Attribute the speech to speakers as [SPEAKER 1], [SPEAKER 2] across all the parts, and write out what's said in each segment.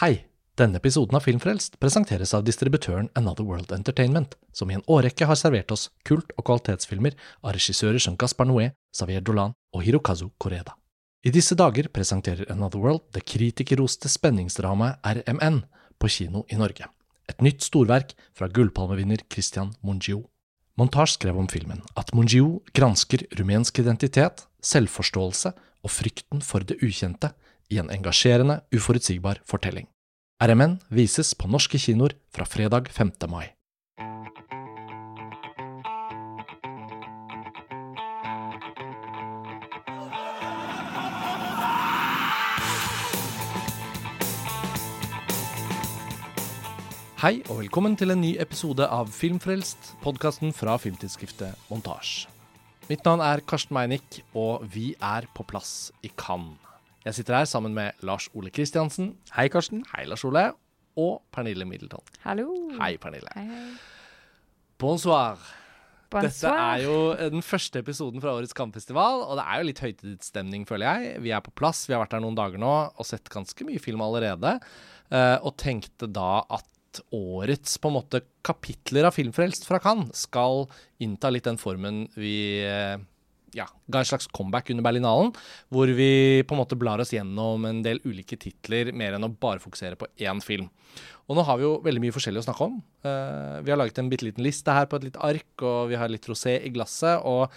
[SPEAKER 1] Hei! Denne episoden av Filmfrelst presenteres av distributøren Another World Entertainment, som i en årrekke har servert oss kult- og kvalitetsfilmer av regissører som Gaspar Noé, Xavier Dolan og Hirokazu Koreda. I disse dager presenterer Another World det kritikerroste spenningsdramaet RMN på kino i Norge. Et nytt storverk fra gullpalmevinner Christian Mungio. Montage skrev om filmen at Mungio gransker rumensk identitet, selvforståelse og frykten for det ukjente i en engasjerende, uforutsigbar fortelling. RMN vises på norske kinoer fra fredag 5. mai. Hei og velkommen til en ny episode av Filmfrelst, podkasten fra filmtidsskriftet Montasj. Mitt navn er Karsten Meinick, og vi er på plass i Cannes. Jeg sitter her sammen med Lars Ole Kristiansen.
[SPEAKER 2] Hei, Karsten.
[SPEAKER 1] Hei, Lars Ole. Og Pernille Middleton.
[SPEAKER 3] Hallo.
[SPEAKER 1] Hei, Pernille.
[SPEAKER 3] Hei, hei.
[SPEAKER 1] Bonsoir. Dette er jo den første episoden fra årets Kampfestival, og det er jo litt høytidsstemning, føler jeg. Vi er på plass, vi har vært her noen dager nå og sett ganske mye film allerede. eh, og tenkte da at årets på en måte kapitler av Filmfrelst fra Cannes skal innta litt den formen vi eh, ja, ga en slags comeback under Berlinalen, hvor vi på en måte blar oss gjennom en del ulike titler, mer enn å bare fokusere på én film. Og nå har vi jo veldig mye forskjellig å snakke om. Uh, vi har laget en bitte liten liste her på et lite ark, og vi har litt rosé i glasset. og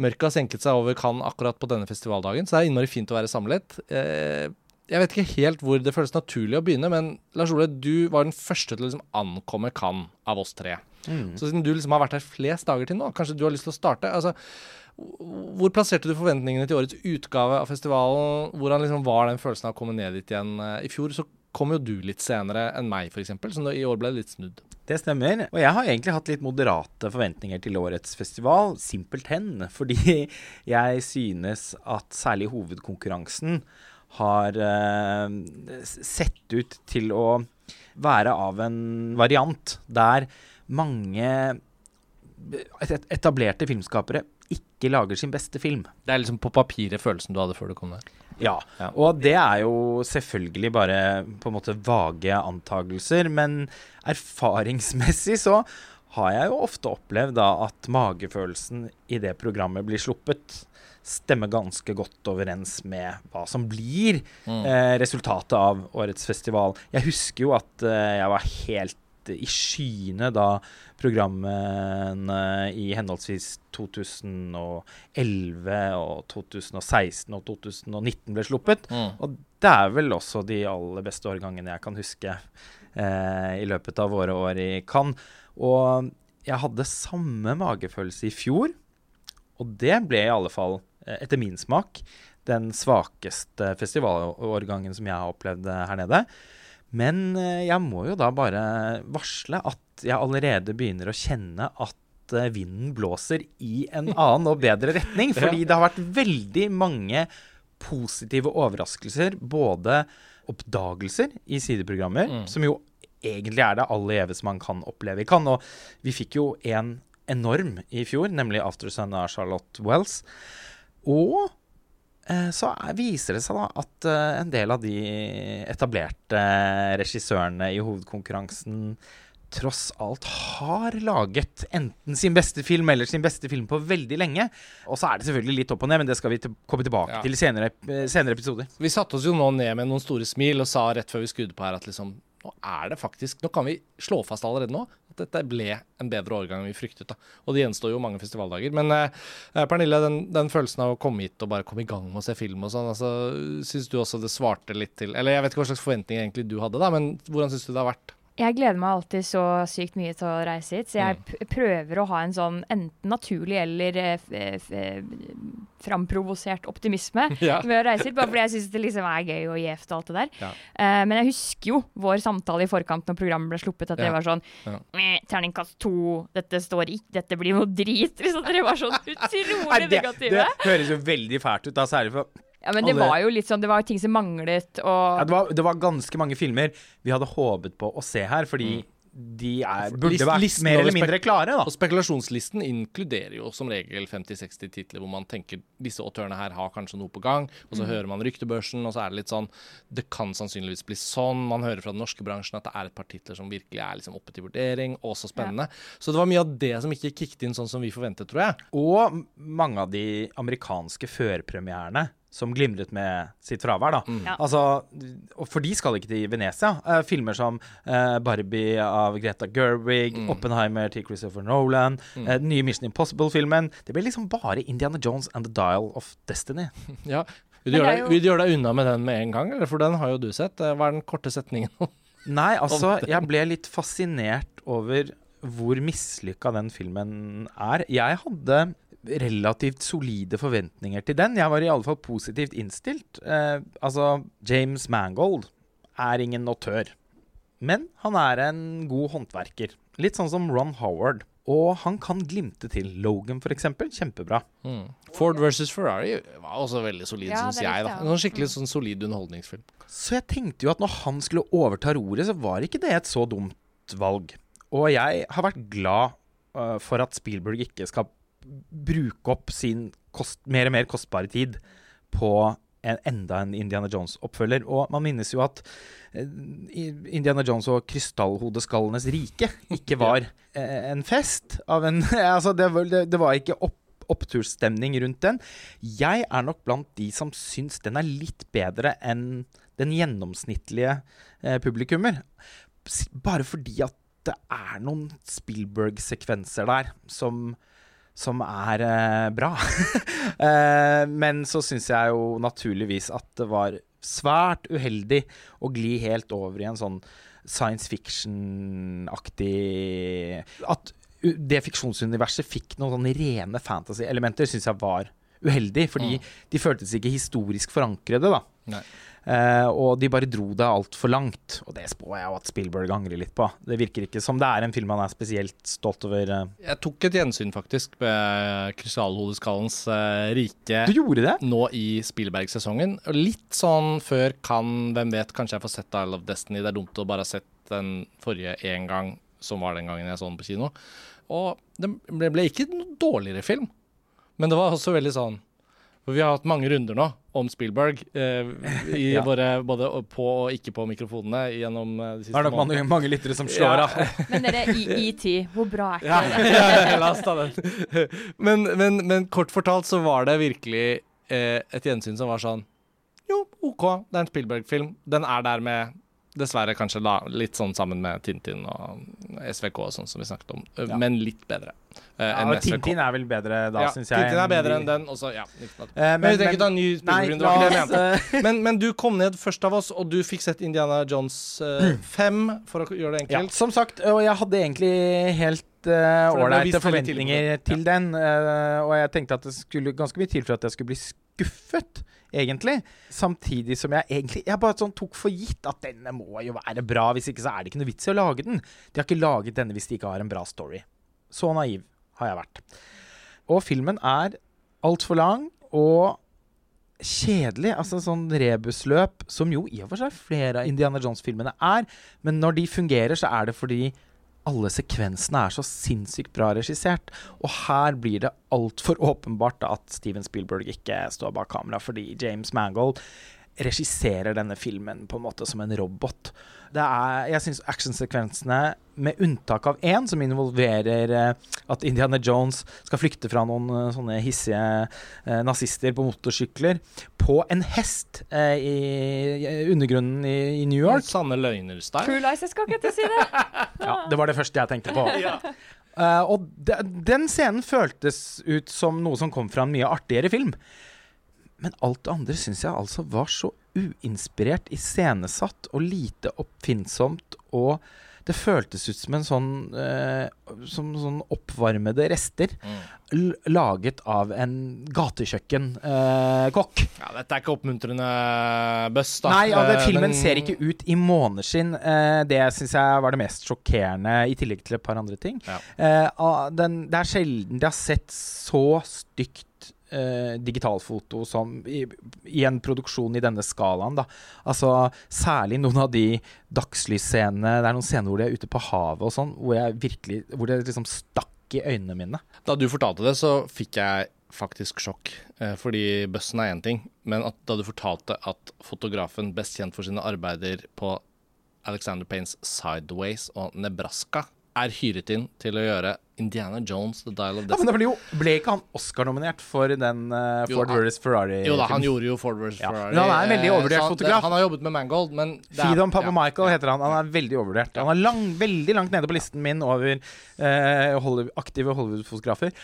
[SPEAKER 1] Mørket har senket seg over Cannes akkurat på denne festivaldagen, så det er innmari fint å være samlet. Eh, jeg vet ikke helt hvor det føles naturlig å begynne, men Lars Ole, du var den første til å liksom ankomme Cannes av oss tre. Så siden du liksom har vært her flest dager til nå, kanskje du har lyst til å starte? altså hvor plasserte du forventningene til årets utgave av festivalen? Hvordan liksom var den følelsen av å komme ned dit igjen? Eh, I fjor så kom jo du litt senere enn meg, f.eks., så i år ble det litt snudd.
[SPEAKER 2] Det stemmer. Og jeg har egentlig hatt litt moderate forventninger til årets festival. Simpelthen fordi jeg synes at særlig hovedkonkurransen har eh, sett ut til å være av en variant der mange etablerte filmskapere ikke lager sin beste film.
[SPEAKER 1] Det er liksom på papiret følelsen du hadde før du kom der?
[SPEAKER 2] Ja,
[SPEAKER 1] Ja.
[SPEAKER 2] og det er jo selvfølgelig bare på en måte vage antagelser, men erfaringsmessig så har jeg jo ofte opplevd da at magefølelsen i det programmet blir sluppet, stemmer ganske godt overens med hva som blir
[SPEAKER 1] Mm.
[SPEAKER 2] eh, resultatet av årets festival. Jeg husker jo at eh, jeg var helt i skyene da programmene i henholdsvis 2011 og 2016 og 2019 ble sluppet.
[SPEAKER 1] Mm.
[SPEAKER 2] Og det er vel også de aller beste årgangene jeg kan huske eh, i løpet av våre år i Cannes. Og jeg hadde samme magefølelse i fjor, og det ble i alle fall, eh, etter min smak, den svakeste festivalårgangen som jeg har opplevd eh, her nede. Men eh, jeg må jo da bare varsle at jeg allerede begynner å kjenne at eh, vinden blåser i en annen og bedre retning. Fordi det har vært veldig mange positive overraskelser. Både oppdagelser i sideprogrammer,
[SPEAKER 1] Mm.
[SPEAKER 2] som jo egentlig er det aller gjeveste man kan oppleve i Cannes. Og vi fikk jo en enorm i fjor, nemlig 'Aftersun' av Charlotte Wells. Og så er, viser det seg da at eh, en del av de etablerte regissørene i hovedkonkurransen tross alt har laget enten sin beste film eller sin beste film på veldig lenge. Og så er det selvfølgelig litt opp og ned, men det skal vi til, komme tilbake
[SPEAKER 1] Ja.
[SPEAKER 2] til i senere, eh, senere episoder.
[SPEAKER 1] Vi satte oss jo nå ned med noen store smil og sa rett før vi skrudde på her at liksom Nå er det faktisk Nå kan vi slå fast allerede nå at dette ble en bedre årgang enn vi fryktet. da Og det gjenstår jo mange festivaldager. Men eh, eh, Pernille, den, den følelsen av å komme hit og bare komme i gang med å se film og sånn, altså, syns du også det svarte litt til Eller jeg vet ikke hva slags forventninger egentlig du hadde, da, men hvordan syns du det har vært?
[SPEAKER 3] Jeg gleder meg alltid så sykt mye til å reise hit, så jeg
[SPEAKER 1] Mm.
[SPEAKER 3] prøver å ha en sånn enten naturlig eller eh, f eh, framprovosert optimisme
[SPEAKER 1] Ja.
[SPEAKER 3] med å reise hit, bare fordi jeg syns det liksom er gøy og gjevt og alt det der.
[SPEAKER 1] Ja.
[SPEAKER 3] Uh, men jeg husker jo vår samtale i forkant når programmet ble sluppet, at
[SPEAKER 1] Ja.
[SPEAKER 3] det var sånn
[SPEAKER 1] Ja.
[SPEAKER 3] «Meh, Terningkast to, dette står ikke, dette blir noe drit. Liksom, dere var sånn utrolig
[SPEAKER 2] negative. det, det høres jo veldig fælt ut, da, særlig for
[SPEAKER 3] Ja, men det
[SPEAKER 2] det,
[SPEAKER 3] var jo litt sånn, det var ting som manglet,
[SPEAKER 2] Ja,
[SPEAKER 3] og
[SPEAKER 2] det, var, det var ganske mange filmer vi hadde håpet på å se her, fordi de er, burde
[SPEAKER 1] list-
[SPEAKER 2] vært mer eller mindre klare, da.
[SPEAKER 1] Og spekulasjonslisten inkluderer jo som regel 50-60 titler hvor man tenker disse autørene her har kanskje noe på gang, og så hører man ryktebørsen, og så er det litt sånn Det kan sannsynligvis bli sånn. Man hører fra den norske bransjen at det er et par titler som virkelig er liksom oppe til vurdering, og så spennende. Så det var mye av det som ikke kicket inn sånn som vi forventet, tror jeg.
[SPEAKER 2] Og mange av de amerikanske førpremierene som glimret med sitt fravær. da.
[SPEAKER 3] Ja.
[SPEAKER 2] Altså, For de skal ikke til Venezia. Uh, filmer som uh, Barbie av Greta Gerwig, Oppenheimer til Christopher Nolan, eh, den nye Mission Impossible-filmen. Det blir liksom bare Indiana Jones and the Dial of Destiny.
[SPEAKER 1] Ja. Vil du, gjøre deg,
[SPEAKER 3] jo-
[SPEAKER 1] deg unna med den med en gang, eller? For den har jo du sett. Hva er den korte setningen?
[SPEAKER 2] Nei, altså, jeg ble litt fascinert over hvor mislykka den filmen er. Jeg hadde relativt solide forventninger til den. Jeg var i alle fall positivt innstilt. Eh, altså, James Mangold er ingen notør, men han er en god håndverker. Litt sånn som Ron Howard. Og han kan glimte til. Logan, eksempel. Kjempebra.
[SPEAKER 1] Mm. Ford versus Ferrari var også veldig solid,
[SPEAKER 3] Ja,
[SPEAKER 1] syns jeg. da. En skikkelig sånn solid underholdningsfilm.
[SPEAKER 2] Så jeg tenkte jo at når han skulle overta roret, så var ikke det et så dumt valg. Og jeg har vært glad uh, for at Spielberg ikke skal bruke opp sin kost, mer og mer kostbare tid på en, enda en Indiana Jones-oppfølger. Og man minnes jo at eh, Indiana Jones og krystallhodeskallenes rike ikke var eh, en fest av en Altså, det var, det, det var ikke opp, opptursstemning rundt den. Jeg er nok blant de som syns den er litt bedre enn den gjennomsnittlige eh, publikummer. Bare fordi at det er noen Spielberg-sekvenser der som, som er eh, bra. eh, men så syns jeg jo naturligvis at det var svært uheldig å gli helt over i en sånn science fiction-aktig At det fiksjonsuniverset fikk noen sånne rene fantasy-elementer, syns jeg var uheldig. Fordi
[SPEAKER 1] Mm.
[SPEAKER 2] de føltes ikke historisk forankrede, da.
[SPEAKER 1] Nei.
[SPEAKER 2] Eh, og de bare dro det altfor langt. Og det spår jeg jo at Spielberg angrer litt på. Det virker ikke som det er en film han er spesielt stolt over. eh.
[SPEAKER 1] Jeg tok et gjensyn, faktisk, med Krystallhodeskallens uh, rike
[SPEAKER 2] Du gjorde det?
[SPEAKER 1] nå i Spielberg-sesongen. Litt sånn før kan Hvem vet, kanskje jeg får sett Isle of Destiny. Det er dumt å bare ha sett den forrige én gang, som var den gangen jeg så den på kino. Og det ble, ble ikke noe dårligere film, men det var også veldig sånn For vi har hatt mange runder nå om Spielberg, eh, i
[SPEAKER 2] Ja.
[SPEAKER 1] våre, både på og ikke på mikrofonene gjennom eh, de
[SPEAKER 2] Det
[SPEAKER 1] siste
[SPEAKER 2] er nok mange, mange lyttere som slår
[SPEAKER 1] Ja.
[SPEAKER 2] av.
[SPEAKER 3] Men dere, i ET, hvor bra er ikke
[SPEAKER 1] Ja,
[SPEAKER 3] det?
[SPEAKER 1] ja, la oss ta den. Men, men, men kort fortalt så var det virkelig eh, et gjensyn som var sånn Jo, OK, det er en Spielberg-film. Den er der med Dessverre kanskje da, litt sånn sammen med Tintin og SVK og sånn som vi snakket om, eh,
[SPEAKER 2] Ja.
[SPEAKER 1] men litt bedre eh,
[SPEAKER 2] Ja, og Tintin er vel bedre da,
[SPEAKER 1] ja,
[SPEAKER 2] syns jeg.
[SPEAKER 1] Tintin er bedre enn den, også, ja.
[SPEAKER 2] Eh,
[SPEAKER 1] Men vi trenger ikke ta en ny Men, men du kom ned først av oss, og du fikk sett Indiana Jones eh, 5, for å gjøre det
[SPEAKER 2] Ja,
[SPEAKER 1] enkelt.
[SPEAKER 2] som sagt, og jeg hadde egentlig helt uh, ålreite
[SPEAKER 1] på
[SPEAKER 2] forventninger til den. Uh, og jeg tenkte at det skulle ganske mye til for at jeg skulle bli skuffet, egentlig. Samtidig som jeg egentlig Jeg bare sånn tok for gitt at denne må jo være bra. Hvis ikke så er det ikke noe vits i å lage den. De har ikke laget denne hvis de ikke har en bra story. Så naiv har jeg vært. Og filmen er altfor lang og kjedelig. Altså sånn rebusløp, som jo i og for seg flere av Indiana Jones-filmene er. Men når de fungerer, så er det fordi alle sekvensene er så sinnssykt bra regissert. Og her blir det altfor åpenbart at Steven Spielberg ikke står bak kamera, fordi James Mangold regisserer denne filmen på en måte som en robot. Det er, jeg syns actionsekvensene, med unntak av én, som involverer eh, at Indiana Jones skal flykte fra noen eh, sånne hissige eh, nazister på motorsykler, på en hest eh, i, i undergrunnen i, i New York.
[SPEAKER 1] Sanne løgner-style.
[SPEAKER 3] True Lies, jeg skal ikke til å si det.
[SPEAKER 2] Ja, det var det første jeg tenkte på. Eh, og de, den scenen føltes ut som noe som kom fra en mye artigere film. Men alt det andre syns jeg altså var så uinspirert, iscenesatt og lite oppfinnsomt. Og det føltes ut som en sånn eh, Som sånn oppvarmede rester
[SPEAKER 1] Mm.
[SPEAKER 2] laget av en gatekjøkkenkokk.
[SPEAKER 1] Ja, dette er ikke oppmuntrende bøss, da.
[SPEAKER 2] Nei, ja, det,
[SPEAKER 1] Eh,
[SPEAKER 2] filmen
[SPEAKER 1] men-
[SPEAKER 2] ser ikke ut i måneskinn. Eh, det syns jeg var det mest sjokkerende, i tillegg til et par andre ting.
[SPEAKER 1] Ja.
[SPEAKER 2] Eh, den, det er sjelden de har sett så stygt eh, digitalfoto som i, i en produksjon i denne skalaen, da. Altså særlig noen av de dagslysscenene Det er noen scener hvor de er ute på havet og sånn, hvor Hvor det liksom stakk i øynene mine.
[SPEAKER 1] Da du fortalte det, så fikk jeg faktisk sjokk. Eh, fordi bøssen er én ting, men at, da du fortalte at fotografen best kjent for sine arbeider på Alexander Paynes Sideways og Nebraska er hyret inn til å gjøre Indiana Jones The Dial of Death.
[SPEAKER 2] Ja, men det ble, jo, ble ikke han Oscar-nominert for den
[SPEAKER 1] uh,
[SPEAKER 2] Ford vs. Ferrari?
[SPEAKER 1] jo da, han gjorde jo Ford vs.
[SPEAKER 2] Ja,
[SPEAKER 1] Ferrari.
[SPEAKER 2] men han er en veldig
[SPEAKER 1] eh,
[SPEAKER 2] overvurdert fotograf.
[SPEAKER 1] Han har jobbet med Mangold, men
[SPEAKER 2] Fidon Papa
[SPEAKER 1] ja.
[SPEAKER 2] Michael heter han. Han er veldig overvurdert. Han er lang, veldig langt nede på listen min over uh, Hollywood, aktive Hollywood-fotografer.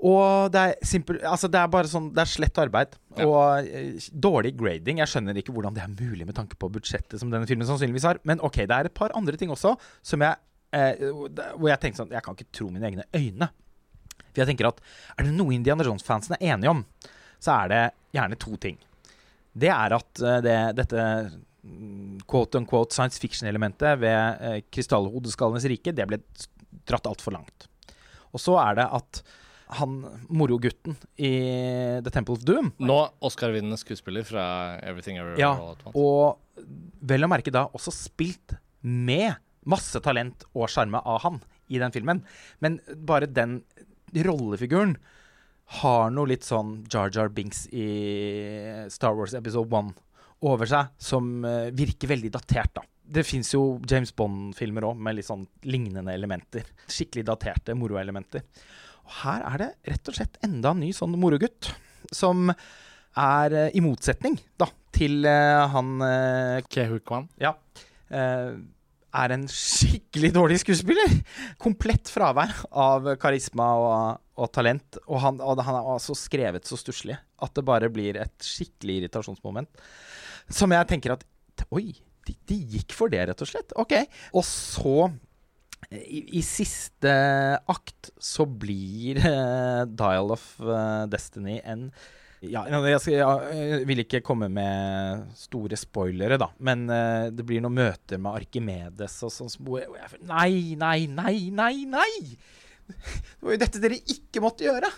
[SPEAKER 2] Og det er, simpel, altså det er bare sånn Det er slett arbeid.
[SPEAKER 1] Ja.
[SPEAKER 2] Og uh, dårlig grading. Jeg skjønner ikke hvordan det er mulig med tanke på budsjettet som denne filmen sannsynligvis har. Men ok, det er et par andre ting også som jeg hvor jeg tenkte sånn Jeg kan ikke tro mine egne øyne. For jeg tenker at er det noe Indiana Jones-fansen er enige om, så er det gjerne to ting. Det er at eh, det, dette mm, quote unquote science fiction-elementet ved eh, krystallhodeskallenes rike, det ble dratt altfor langt. Og så er det at han morogutten i The Temple of Doom
[SPEAKER 1] Nå Oscar-vinnende skuespiller fra Everything Ever
[SPEAKER 2] Ja,
[SPEAKER 1] All At Once.
[SPEAKER 2] Og vel å merke da også spilt med masse talent og sjarme av han i den filmen. Men bare den rollefiguren har noe litt sånn Jar Jar Binks i Star Wars Episode 1 over seg, som eh, virker veldig datert, da. Det fins jo James Bond-filmer òg med litt sånn lignende elementer. Skikkelig daterte moroelementer. Og her er det rett og slett enda en ny sånn morogutt, som er eh, i motsetning da, til eh, han
[SPEAKER 1] Kehu Kwan.
[SPEAKER 2] Ja. eh, er en skikkelig dårlig skuespiller. Komplett fravær av karisma og, og talent. Og han, og han er altså skrevet så stusslig at det bare blir et skikkelig irritasjonsmoment. Som jeg tenker at Oi, de, de gikk for det, rett og slett. Ok. Og så i, I siste akt så blir uh, Dial of uh, Destiny en ja, jeg, skal, jeg vil ikke komme med store spoilere, da. Men uh, det blir noen møter med Arkimedes og sånn. hvor Nei, nei, nei, nei, nei! Det var jo dette dere ikke måtte gjøre.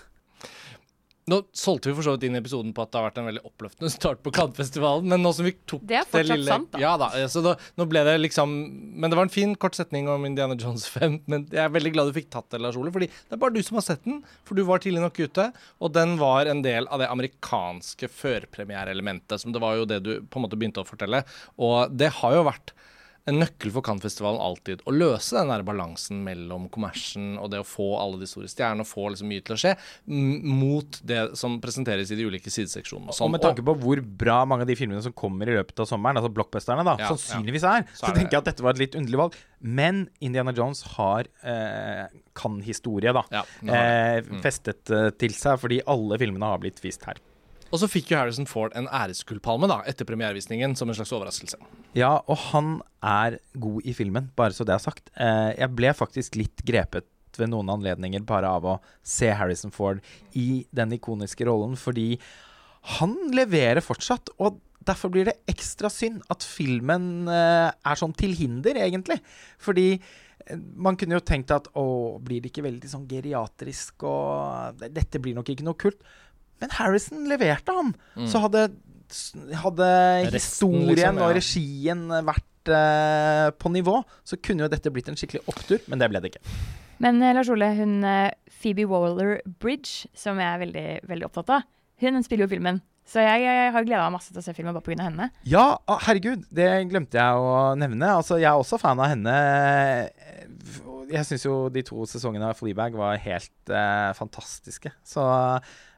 [SPEAKER 1] Nå solgte vi for så vidt inn i episoden på at det har vært en veldig oppløftende start på Cannes-festivalen, men nå som vi tok
[SPEAKER 3] Det er fortsatt sant, da.
[SPEAKER 1] Ja da, så da, nå ble det liksom Men det var en fin kort setning om Indiana Jones 5, men jeg er veldig glad du fikk tatt det, Lars Ole, fordi det er bare du som har sett den, for du var tidlig nok ute, og den var en del av det amerikanske førpremiereelementet, som det var jo det du på en måte begynte å fortelle, og det har jo vært en nøkkel for Cannes-festivalen alltid. Å løse den der balansen mellom kommersen og det å få alle de store stjernene, og få liksom mye til å skje, mot det som presenteres i de ulike sideseksjonene.
[SPEAKER 2] Og med tanke på hvor bra mange av de filmene som kommer i løpet av sommeren, altså blockbusterne, da,
[SPEAKER 1] Ja,
[SPEAKER 2] sannsynligvis er,
[SPEAKER 1] Så
[SPEAKER 2] så,
[SPEAKER 1] er det-
[SPEAKER 2] tenker jeg at dette var et litt underlig valg. Men Indiana Jones har eh, kan-historie, da.
[SPEAKER 1] Ja.
[SPEAKER 2] Eh, festet eh, til seg, fordi alle filmene har blitt vist her.
[SPEAKER 1] Og så fikk jo Harrison Ford en æresgullpalme da, etter premierevisningen, som en slags overraskelse.
[SPEAKER 2] Ja, og han er god i filmen, bare så det er sagt. Eh, jeg ble faktisk litt grepet ved noen anledninger bare av å se Harrison Ford i den ikoniske rollen, fordi han leverer fortsatt. Og derfor blir det ekstra synd at filmen eh, er sånn til hinder, egentlig. Fordi eh, man kunne jo tenkt at å, blir det ikke veldig sånn geriatrisk, og dette blir nok ikke noe kult. Men Harrison leverte, han. Så hadde, hadde
[SPEAKER 1] Resten,
[SPEAKER 2] historien
[SPEAKER 1] liksom, ja.
[SPEAKER 2] og regien vært uh, på nivå, så kunne jo dette blitt en skikkelig opptur, men det ble det ikke.
[SPEAKER 3] Men eh, Lars Ole, hun eh, Phoebe Waller-Bridge, som jeg er veldig, veldig opptatt av, hun spiller jo filmen. Så jeg, jeg har gleda meg masse til å se filmen bare pga. henne.
[SPEAKER 2] Ja, herregud, det glemte jeg å nevne. Altså, jeg er også fan av henne. Jeg syns jo de to sesongene av Fleabag var helt eh, fantastiske. Så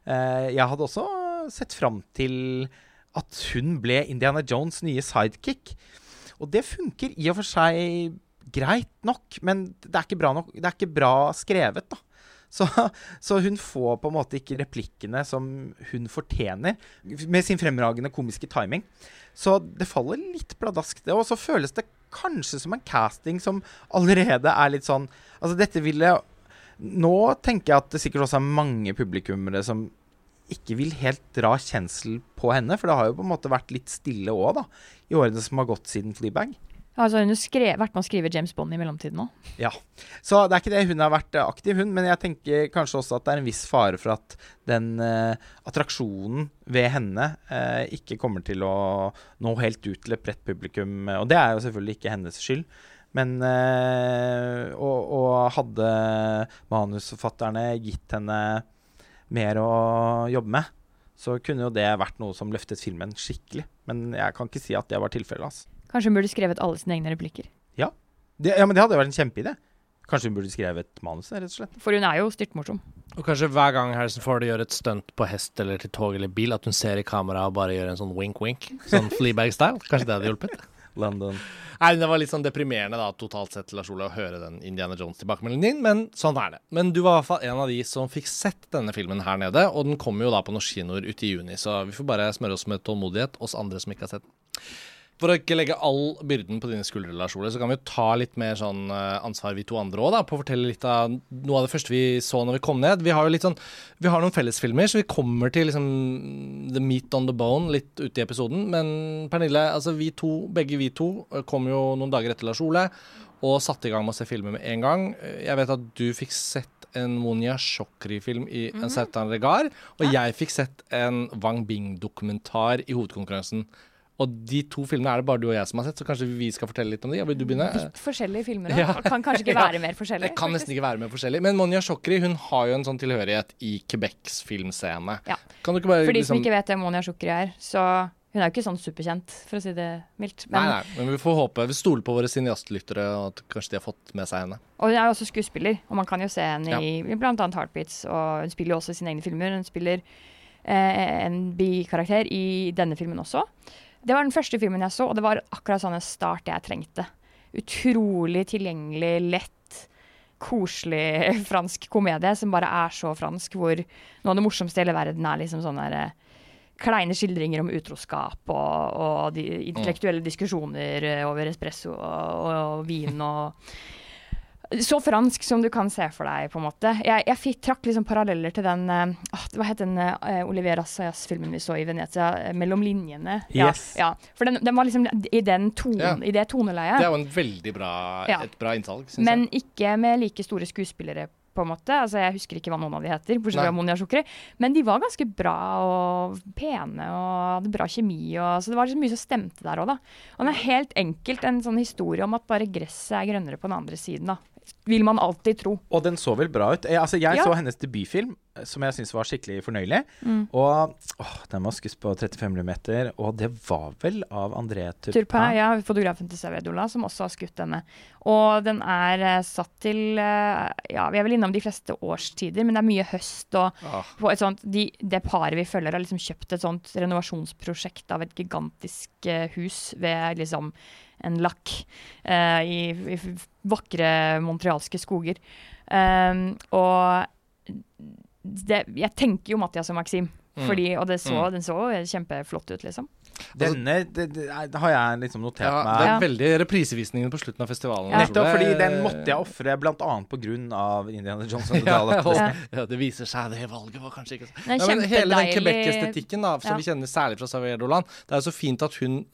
[SPEAKER 2] jeg hadde også sett fram til at hun ble Indiana Jones' nye sidekick. Og det funker i og for seg greit nok, men det er ikke bra, nok, det er ikke bra skrevet, da. Så, så hun får på en måte ikke replikkene som hun fortjener, med sin fremragende komiske timing. Så det faller litt pladask, det. Og så føles det kanskje som en casting som allerede er litt sånn Altså, dette ville Nå tenker jeg at det sikkert også er mange publikummere som ikke vil helt dra kjensel på henne, for det har jo på en måte vært litt stille òg, da, i årene som har gått siden Fleabag.
[SPEAKER 3] Altså, hun har vært med å skrive James Bond i mellomtiden òg.
[SPEAKER 2] Ja. Så det er ikke det hun har vært eh, aktiv, hun. Men jeg tenker kanskje også at det er en viss fare for at den uh, attraksjonen ved henne uh, ikke kommer til å nå helt ut til et bredt publikum. Og det er jo selvfølgelig ikke hennes skyld. Men eh, og, og hadde manusforfatterne gitt henne mer å jobbe med, så kunne jo det vært noe som løftet filmen skikkelig. Men jeg kan ikke si at det var tilfellet. Altså.
[SPEAKER 3] Kanskje hun burde skrevet alle sine egne replikker.
[SPEAKER 2] Det, ja, men det hadde vært en kjempeidé. Kanskje hun burde skrevet manuset, rett og slett.
[SPEAKER 3] For hun er jo styrtmorsom.
[SPEAKER 1] Og kanskje hver gang Harrison Ford gjør et stunt på hest eller til tog eller bil, at hun ser i kamera og bare gjør en sånn wink-wink. Sånn Fleabag-style. Kanskje det hadde hjulpet?
[SPEAKER 2] London.
[SPEAKER 1] Nei, det var litt sånn deprimerende da, totalt sett, Lars Ole, å høre den Indiana Jones-tilbakemeldingen din, men sånn er det. Men du var i hvert fall en av de som fikk sett denne filmen her nede, og den kommer jo da på norske kinoer ute i juni, så vi får bare smøre oss med tålmodighet, oss andre som ikke har sett den. For å ikke legge all byrden på dine skuldre, Lars Ole, så kan vi jo ta litt mer sånn eh, ansvar vi to andre òg, på å fortelle litt av noe av det første vi så når vi kom ned. Vi har jo litt sånn Vi har noen fellesfilmer, så vi kommer til liksom the meat on the bone litt ute i episoden. Men Pernille, altså vi to, begge vi to, eh, kom jo noen dager etter Lars Ole og satte i gang med å se filmer med en gang. Jeg vet at du fikk sett en Monia Chokri-film i en Sertan regard, og jeg fikk sett en Wang Bing-dokumentar i hovedkonkurransen. Og de to filmene er det bare du og jeg som har sett, så kanskje vi skal fortelle litt om de. Ja, Vil du begynne?
[SPEAKER 3] Litt forskjellige filmer. òg.
[SPEAKER 1] Ja.
[SPEAKER 3] Kan kanskje ikke
[SPEAKER 1] Ja.
[SPEAKER 3] være mer forskjellige.
[SPEAKER 1] Det kan nesten ikke være mer forskjellig. Men Monja Chokri hun har jo en sånn tilhørighet i Quebecs filmscene.
[SPEAKER 3] Ja.
[SPEAKER 1] Kan du ikke bare
[SPEAKER 3] For de som
[SPEAKER 1] liksom
[SPEAKER 3] ikke vet hvem Monia Chokri er, så hun er jo ikke sånn superkjent, for å si det mildt. Men,
[SPEAKER 1] Nei, nei, men vi får håpe. Vi stoler på våre cineastlyttere, og at kanskje de har fått med seg henne.
[SPEAKER 3] Og hun er jo også skuespiller, og man kan jo se henne
[SPEAKER 1] Ja.
[SPEAKER 3] i, bl.a. Heartbeats, og hun spiller jo også i sine egne filmer. Hun spiller eh, en bikarakter i denne filmen også. Det var den første filmen jeg så, og det var akkurat sånn en start jeg trengte. Utrolig tilgjengelig, lett, koselig fransk komedie som bare er så fransk, hvor noe av det morsomste i hele verden er liksom sånne der, eh, kleine skildringer om utroskap og, og de intellektuelle diskusjoner eh, over espresso og, og vin og så fransk som du kan se for deg, på en måte. Jeg, jeg fikk, trakk liksom paralleller til den eh, ah, Hva het den uh, Olivier Assayas-filmen vi så i Venezia? eh, 'Mellom linjene'.
[SPEAKER 2] Yes.
[SPEAKER 3] Ja, ja. For den, den var liksom i, den ton,
[SPEAKER 1] Ja.
[SPEAKER 3] i det toneleiet.
[SPEAKER 1] Det er jo en veldig bra,
[SPEAKER 3] Ja.
[SPEAKER 1] et bra innsalg, syns
[SPEAKER 3] Men ikke med like store skuespillere, på en måte. Altså, jeg husker ikke hva noen av de heter, bortsett fra Monia Shukri. Men de var ganske bra og pene og hadde bra kjemi. Og, så det var liksom mye som stemte der òg, da. Og det er helt enkelt en sånn historie om at bare gresset er grønnere på den andre siden, da. Vil man alltid tro.
[SPEAKER 2] Og den så vel bra ut. Jeg, altså, jeg
[SPEAKER 3] Ja.
[SPEAKER 2] så hennes debutfilm, som jeg syns var skikkelig fornøyelig.
[SPEAKER 3] Mm.
[SPEAKER 2] Og åh, den var skutt på 35 mm, og det var vel av André Turpin.
[SPEAKER 3] Turpin, ja, fotografen til Savedola, som også har skutt denne. Og den er uh, satt til uh, Ja, vi er vel innom de fleste årstider, men det er mye høst og
[SPEAKER 1] Ah.
[SPEAKER 3] sånt, de, Det paret vi følger, har liksom kjøpt et sånt renovasjonsprosjekt av et gigantisk uh, hus ved liksom en lakk eh, i, i vakre montrealske skoger. Um, og det, jeg tenker jo Mathias og Maxim. Fordi, og det så,
[SPEAKER 1] Mm.
[SPEAKER 3] den så kjempeflott ut, liksom.
[SPEAKER 2] Denne det, det, det har jeg liksom notert
[SPEAKER 1] Ja,
[SPEAKER 2] meg.
[SPEAKER 1] det er veldig reprisevisningen på slutten av festivalen.
[SPEAKER 3] Ja.
[SPEAKER 2] Nettopp fordi den måtte jeg ofre bl.a. pga. Indiana Johnson.
[SPEAKER 1] Ja.
[SPEAKER 3] Ja.
[SPEAKER 1] ja, det viser seg, det valget var kanskje ikke så ja, Hele den Quebec-estetikken da, som
[SPEAKER 3] Ja.
[SPEAKER 1] vi kjenner særlig fra Xavier Dolan, det er jo så fint at hun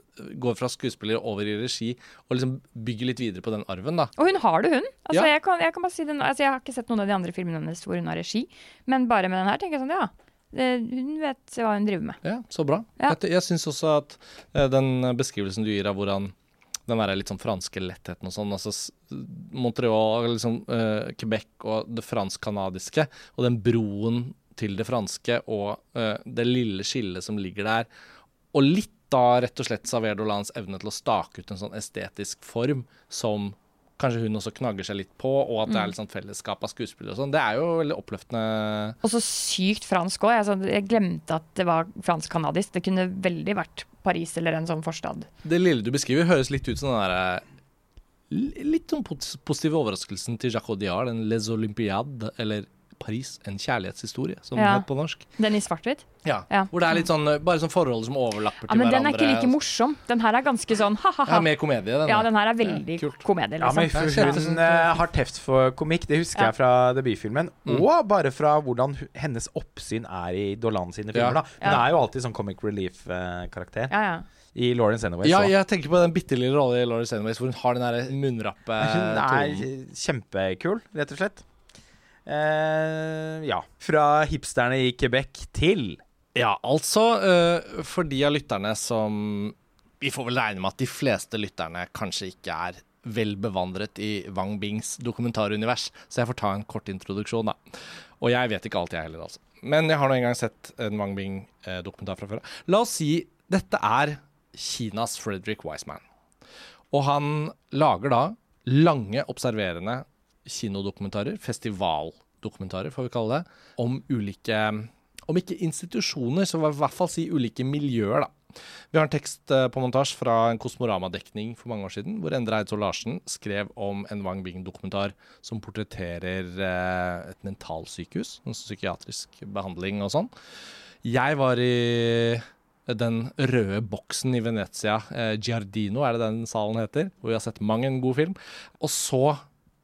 [SPEAKER 1] går fra skuespiller over i regi og liksom bygger litt videre på den arven. da.
[SPEAKER 3] Og hun har det, hun. Altså,
[SPEAKER 1] Ja.
[SPEAKER 3] jeg, kan, jeg kan bare si den, altså, jeg har ikke sett noen av de andre filmene hennes hvor hun har regi, men bare med den her tenker jeg sånn, ja. Det, hun vet hva hun driver med.
[SPEAKER 1] Ja, Så bra.
[SPEAKER 3] Ja.
[SPEAKER 1] Jeg, jeg syns også at eh, den beskrivelsen du gir av hvordan den der litt sånn franske lettheten og sånn, altså Montreal, liksom eh, Quebec og det fransk-canadiske, og den broen til det franske og eh, det lille skillet som ligger der, og litt da rett og slett saverdolans evne til å stake ut en sånn estetisk form som kanskje hun også knagger seg litt på, og at det er litt sånn fellesskap av skuespillere og sånn. Det er jo veldig oppløftende.
[SPEAKER 3] Og så sykt fransk òg. Jeg glemte at det var fransk-canadisk. Det kunne veldig vært Paris eller en sånn forstad.
[SPEAKER 1] Det lille du beskriver, høres litt ut som den derre Litt sånn positive overraskelsen til Jacques Audiard, den Les Olympiades, eller Paris, en kjærlighetshistorie, som
[SPEAKER 3] Ja.
[SPEAKER 1] het på norsk.
[SPEAKER 3] Den i svart-hvitt.
[SPEAKER 1] Ja.
[SPEAKER 3] Ja.
[SPEAKER 1] Hvor det er litt sånn eh, bare sånn forhold som overlapper
[SPEAKER 3] Ja,
[SPEAKER 1] til
[SPEAKER 3] men den er ikke like morsom. Den her er ganske sånn ha-ha-ha.
[SPEAKER 1] Ja, mer komedie, den.
[SPEAKER 3] Ja, den her er veldig
[SPEAKER 1] Ja, komedie,
[SPEAKER 3] komedie,
[SPEAKER 2] Ja, men
[SPEAKER 3] liksom.
[SPEAKER 2] Hun eh, har teft for komikk, det husker
[SPEAKER 3] Ja.
[SPEAKER 2] jeg fra debutfilmen.
[SPEAKER 1] Mm.
[SPEAKER 2] Og bare fra hvordan hennes oppsyn er i Dolan sine filmer. Da Hun
[SPEAKER 3] Ja.
[SPEAKER 2] er jo alltid sånn comic relief-karakter.
[SPEAKER 3] Ja, ja.
[SPEAKER 2] i Lawrence Anyways.
[SPEAKER 1] Ja, jeg tenker på den bitte lille rollen i Lawrence Anyways hvor hun har den der munnrappe
[SPEAKER 2] Hun er kjempekul, rett og slett. Eh, ja. Fra hipsterne i Quebec til
[SPEAKER 1] Ja, altså eh, for de av lytterne som Vi får vel regne med at de fleste lytterne kanskje ikke er vel bevandret i Wang Bings dokumentarunivers, så jeg får ta en kort introduksjon, da. Og jeg vet ikke alt, jeg heller, altså. Men jeg har nå engang sett en Wang Bing-dokumentar fra før. La oss si dette er Kinas Frederick Wiseman. Og han lager da lange, observerende kinodokumentarer, festivaldokumentarer får vi kalle det, om ulike Om ikke institusjoner, så i hvert fall si ulike miljøer, da. Vi har en tekst eh, på montasje fra en Kosmorama-dekning for mange år siden, hvor Endre Eidsvoll Larsen skrev om en Wang Bing-dokumentar som portretterer eh, et mentalsykehus, en psykiatrisk behandling og sånn. Jeg var i den røde boksen i Venezia, eh, Giardino er det den salen heter, hvor vi har sett mang en god film. Og så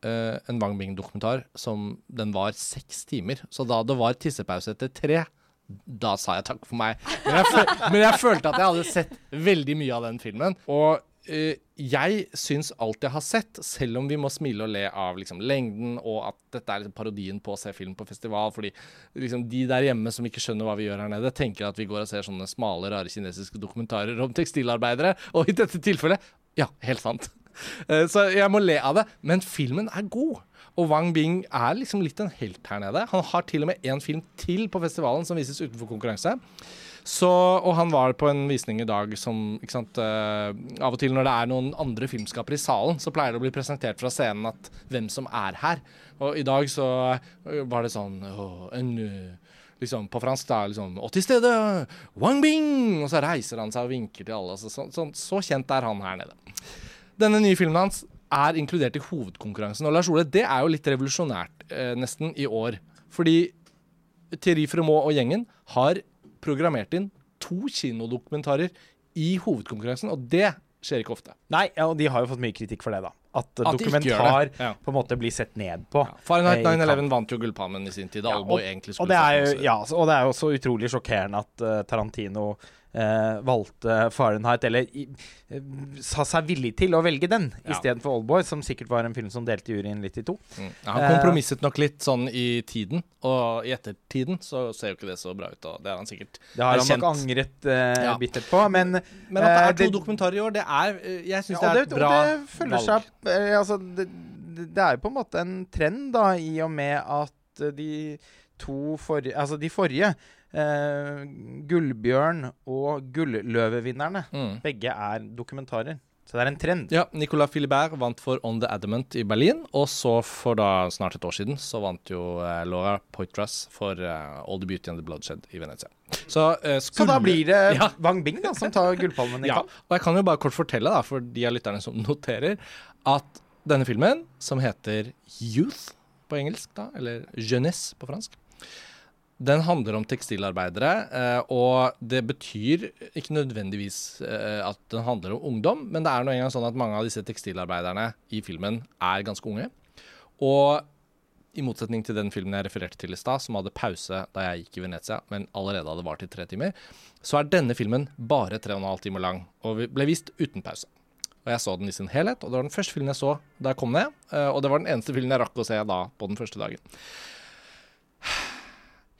[SPEAKER 1] eh, en Wang Bing-dokumentar som den var seks timer. Så da det var tissepause etter tre, da sa jeg takk for meg. Men jeg, men jeg følte at jeg hadde sett veldig mye av den filmen. Og uh, jeg syns alt jeg har sett, selv om vi må smile og le av liksom, lengden, og at dette er liksom parodien på å se film på festival, fordi liksom, de der hjemme som ikke skjønner hva vi gjør her nede, tenker at vi går og ser sånne smale, rare kinesiske dokumentarer om tekstilarbeidere, og i dette tilfellet ja, helt sant. Eh, Så jeg må le av det. Men filmen er god. Og Wang Bing er liksom litt en helt her nede. Han har til og med én film til på festivalen som vises utenfor konkurranse. Så, og han var på en visning i dag som ikke sant, uh, Av og til når det er noen andre filmskapere i salen, så pleier det å bli presentert fra scenen at hvem som er her. Og i dag så eh, var det sånn oh, en liksom på fransk da, liksom, og til stede Wang Bing! Og så reiser han seg og vinker til alle. Så, så, så kjent er han her nede. Denne nye filmen hans er inkludert i hovedkonkurransen. Og Lars Ole, det er jo litt revolusjonært eh, nesten i år. Fordi Thierry Fremont og gjengen har programmert inn to kinodokumentarer i hovedkonkurransen, og det skjer ikke ofte.
[SPEAKER 2] Nei, ja, og de har jo fått mye kritikk for det, da. At,
[SPEAKER 1] At ikke gjør
[SPEAKER 2] dokumentar.
[SPEAKER 1] Ja.
[SPEAKER 2] på en måte blir sett ned på.
[SPEAKER 1] Ja. Fahrenheit
[SPEAKER 2] Eh,
[SPEAKER 1] 9-11 vant jo Gullpalmen i sin tid, da
[SPEAKER 2] Ja,
[SPEAKER 1] og,
[SPEAKER 2] og-
[SPEAKER 1] egentlig
[SPEAKER 2] Og det, er jo, ja, så- og det er jo også utrolig sjokkerende at uh, Tarantino eh, valgte Fahrenheit, eller i, eh, sa seg villig til å velge den
[SPEAKER 1] Ja.
[SPEAKER 2] istedenfor Oldboy, som sikkert var en film som delte juryen litt i to.
[SPEAKER 1] Mm. Ja, han
[SPEAKER 2] Eh,
[SPEAKER 1] kompromisset nok litt sånn i tiden, og i ettertiden så ser jo ikke det så bra ut. Og det har han sikkert
[SPEAKER 2] Det har han nok angret eh,
[SPEAKER 1] Ja.
[SPEAKER 2] bittert på, men
[SPEAKER 1] Men at det
[SPEAKER 2] Eh,
[SPEAKER 1] er to dokumentarer i år, det er eh, Jeg syns
[SPEAKER 2] Ja,
[SPEAKER 1] det er et bra
[SPEAKER 2] det
[SPEAKER 1] valg.
[SPEAKER 2] seg eh, Altså, det, det er jo på en måte en trend, da, i og med at eh, de to forrige Altså, de forrige, eh, Gullbjørn og Gulløvevinnerne,
[SPEAKER 1] Mm.
[SPEAKER 2] begge er dokumentarer. Så det er en trend.
[SPEAKER 1] Ja, Nicolas Filibert vant for On the Adamant i Berlin. Og så for da snart et år siden så vant jo eh, Laura Poitras for eh, All the Beauty and the Bloodshed i Venezia. Så, eh,
[SPEAKER 2] Så da blir det
[SPEAKER 1] Ja.
[SPEAKER 2] Wang Bing da, som tar gullpalmen i
[SPEAKER 1] Ja,
[SPEAKER 2] kamp.
[SPEAKER 1] og jeg kan jo bare kort fortelle, da, for de av lytterne som noterer, at denne filmen, som heter Youth på engelsk, da, eller Jeunesse på fransk, den handler om tekstilarbeidere, eh, og det betyr ikke nødvendigvis eh, at den handler om ungdom, men det er nå engang sånn at mange av disse tekstilarbeiderne i filmen er ganske unge. Og i motsetning til den filmen jeg refererte til i stad, som hadde pause da jeg gikk i Venezia, men allerede hadde vart i tre timer, så er denne filmen bare tre og en halv time lang, og ble vist uten pause. Og jeg så den i sin helhet, og det var den første filmen jeg så da jeg kom ned, eh, og det var den eneste filmen jeg rakk å se da på den første dagen.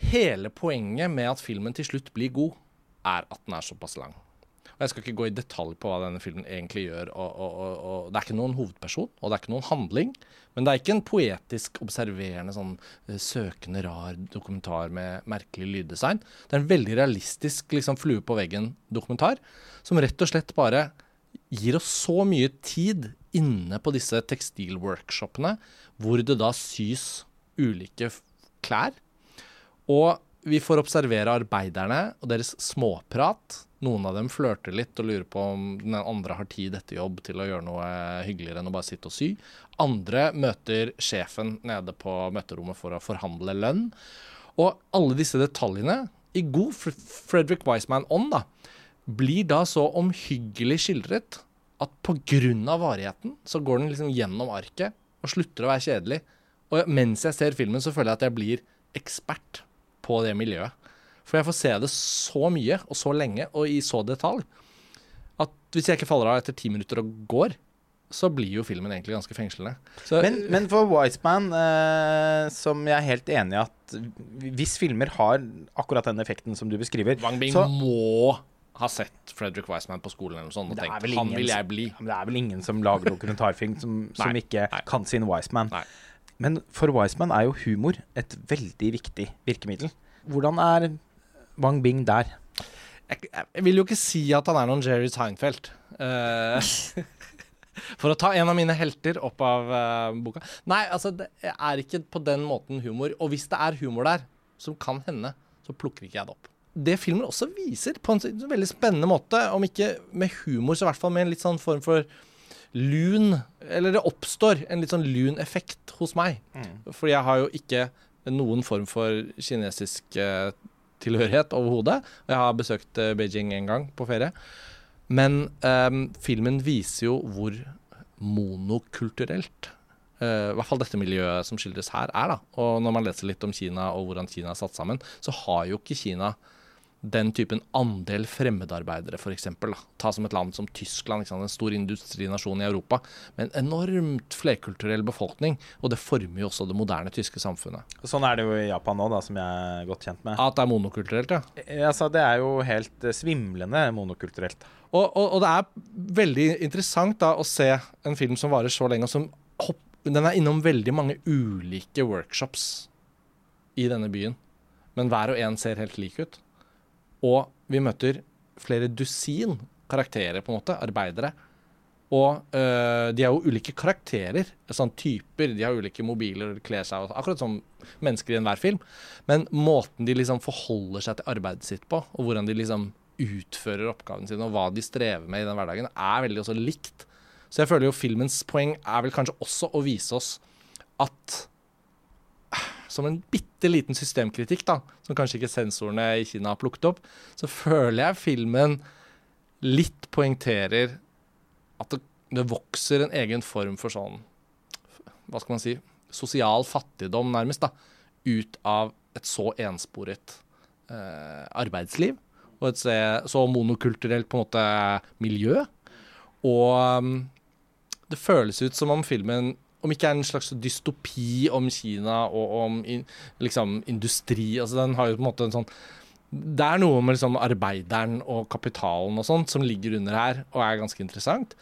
[SPEAKER 1] Hele poenget med at filmen til slutt blir god, er at den er såpass lang. Og Jeg skal ikke gå i detalj på hva denne filmen egentlig gjør. Og, og, og, Det er ikke noen hovedperson, og det er ikke noen handling. Men det er ikke en poetisk, observerende, sånn eh, søkende, rar dokumentar med merkelig lyddesign. Det er en veldig realistisk liksom, flue på veggen-dokumentar, som rett og slett bare gir oss så mye tid inne på disse tekstilworkshopene, hvor det da sys ulike klær. Og vi får observere arbeiderne og deres småprat. Noen av dem flørter litt og lurer på om den andre har tid etter jobb til å gjøre noe hyggeligere enn å bare sitte og sy. Andre møter sjefen nede på møterommet for å forhandle lønn. Og alle disse detaljene, i god Fr- Frederick Wiseman-ånd, da, blir da så omhyggelig skildret at pga. varigheten så går den liksom gjennom arket og slutter å være kjedelig. Og mens jeg ser filmen, så føler jeg at jeg blir ekspert på det miljøet. For jeg får se det så mye og så lenge og i så detalj at hvis jeg ikke faller av etter ti minutter og går, så blir jo filmen egentlig ganske fengslende. Så,
[SPEAKER 2] Men, men for Wiseman, eh, som jeg er helt enig i at hvis filmer har akkurat den effekten som du beskriver
[SPEAKER 1] Wang Bing
[SPEAKER 2] så-
[SPEAKER 1] må ha sett Frederick Wiseman på skolen eller noe sånt og tenkt han
[SPEAKER 2] ingen
[SPEAKER 1] vil jeg bli.
[SPEAKER 2] Det er vel ingen som lager dokumentarfilm som, som
[SPEAKER 1] Nei,
[SPEAKER 2] ikke
[SPEAKER 1] nei.
[SPEAKER 2] kan sin Wiseman.
[SPEAKER 1] Nei.
[SPEAKER 2] Men for Wiseman er jo humor et veldig viktig virkemiddel. Hvordan er Wang Bing der?
[SPEAKER 1] Jeg, jeg vil jo ikke si at han er noen Jerry Seinfeld. Uh, for å ta en av mine helter opp av uh, boka. Nei, altså, det er ikke på den måten humor. Og hvis det er humor der, som kan hende, så plukker ikke jeg det opp. Det filmen også viser, på en veldig spennende måte, om ikke med humor, så i hvert fall med en litt sånn form for lun Eller det oppstår en litt sånn lun effekt hos meg. Fordi jeg har jo ikke noen form for kinesisk eh, tilhørighet overhodet. Jeg har besøkt eh, Beijing en gang på ferie. Men ehm, filmen viser jo hvor monokulturelt eh, i hvert fall dette miljøet som skildres her, er. da. Og når man leser litt om Kina og hvordan Kina er satt sammen, så har jo ikke Kina den typen andel fremmedarbeidere, f.eks. Ta som et land som Tyskland, en stor industrinasjon i Europa, med en enormt flerkulturell befolkning. Og det former jo også det moderne tyske samfunnet.
[SPEAKER 2] Sånn er det jo i Japan nå, da, som jeg er godt kjent med.
[SPEAKER 1] At det er monokulturelt, ja.
[SPEAKER 2] Eh, Altså, det er jo helt eh, svimlende monokulturelt.
[SPEAKER 1] Og, og, og det er veldig interessant da å se en film som varer så lenge, og som hopp, den er innom veldig mange ulike workshops i denne byen. Men hver og en ser helt lik ut. Og vi møter flere dusin karakterer, på en måte, arbeidere. Og øh, de har jo ulike karakterer, sånn typer. De har ulike mobiler kler seg, og- akkurat som mennesker i enhver film. Men måten de liksom forholder seg til arbeidet sitt på, og hvordan de liksom utfører oppgavene sine, og hva de strever med i den hverdagen, er veldig også likt. Så jeg føler jo filmens poeng er vel kanskje også å vise oss at som en bitte liten systemkritikk, da, som kanskje ikke sensorene i Kina har plukket opp, så føler jeg filmen litt poengterer at det, det vokser en egen form for sånn Hva skal man si Sosial fattigdom, nærmest, da, ut av et så ensporet eh, arbeidsliv. Og et så, monokulturelt på en måte miljø. Og um, det føles ut som om filmen om ikke er en slags dystopi om Kina og om in, liksom industri altså Den har jo på en måte en sånn Det er noe med liksom arbeideren og kapitalen og sånt som ligger under her, og er ganske interessant.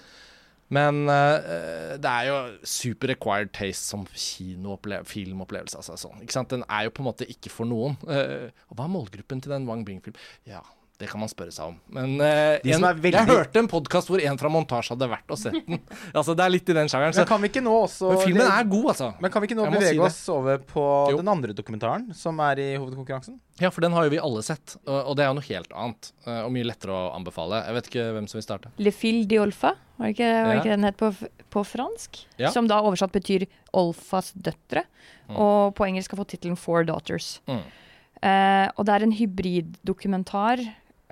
[SPEAKER 1] Men uh, det er jo super acquired taste som filmopplevelse. Altså, sånn? Den er jo på en måte ikke for noen. Uh, og hva er målgruppen til den Wang Bing-filmen? Ja, det kan man spørre seg om. Men
[SPEAKER 2] uh,
[SPEAKER 1] en,
[SPEAKER 2] veldig-
[SPEAKER 1] jeg hørte en podkast hvor en fra montasje hadde vært og sett den. altså, det er litt i den sjangeren.
[SPEAKER 2] Men kan vi ikke nå også
[SPEAKER 1] men filmen er god, altså.
[SPEAKER 2] Men kan vi ikke nå
[SPEAKER 1] Jeg
[SPEAKER 2] bevege
[SPEAKER 1] si
[SPEAKER 2] oss over på
[SPEAKER 1] Jo.
[SPEAKER 2] den andre dokumentaren som er i hovedkonkurransen?
[SPEAKER 1] Ja, for den har jo vi alle sett, og, og det er jo noe helt annet. eh, Og mye lettere å anbefale. Jeg vet ikke hvem som vil starte.
[SPEAKER 3] Le fil de Olfa, var det ikke, var det
[SPEAKER 1] Ja.
[SPEAKER 3] ikke den het på, på fransk?
[SPEAKER 1] Ja.
[SPEAKER 3] Som da oversatt betyr Olfas døtre.
[SPEAKER 1] Mm.
[SPEAKER 3] Og på engelsk har fått tittelen Four Daughters.
[SPEAKER 1] Mm.
[SPEAKER 3] Uh, og det er en hybriddokumentar,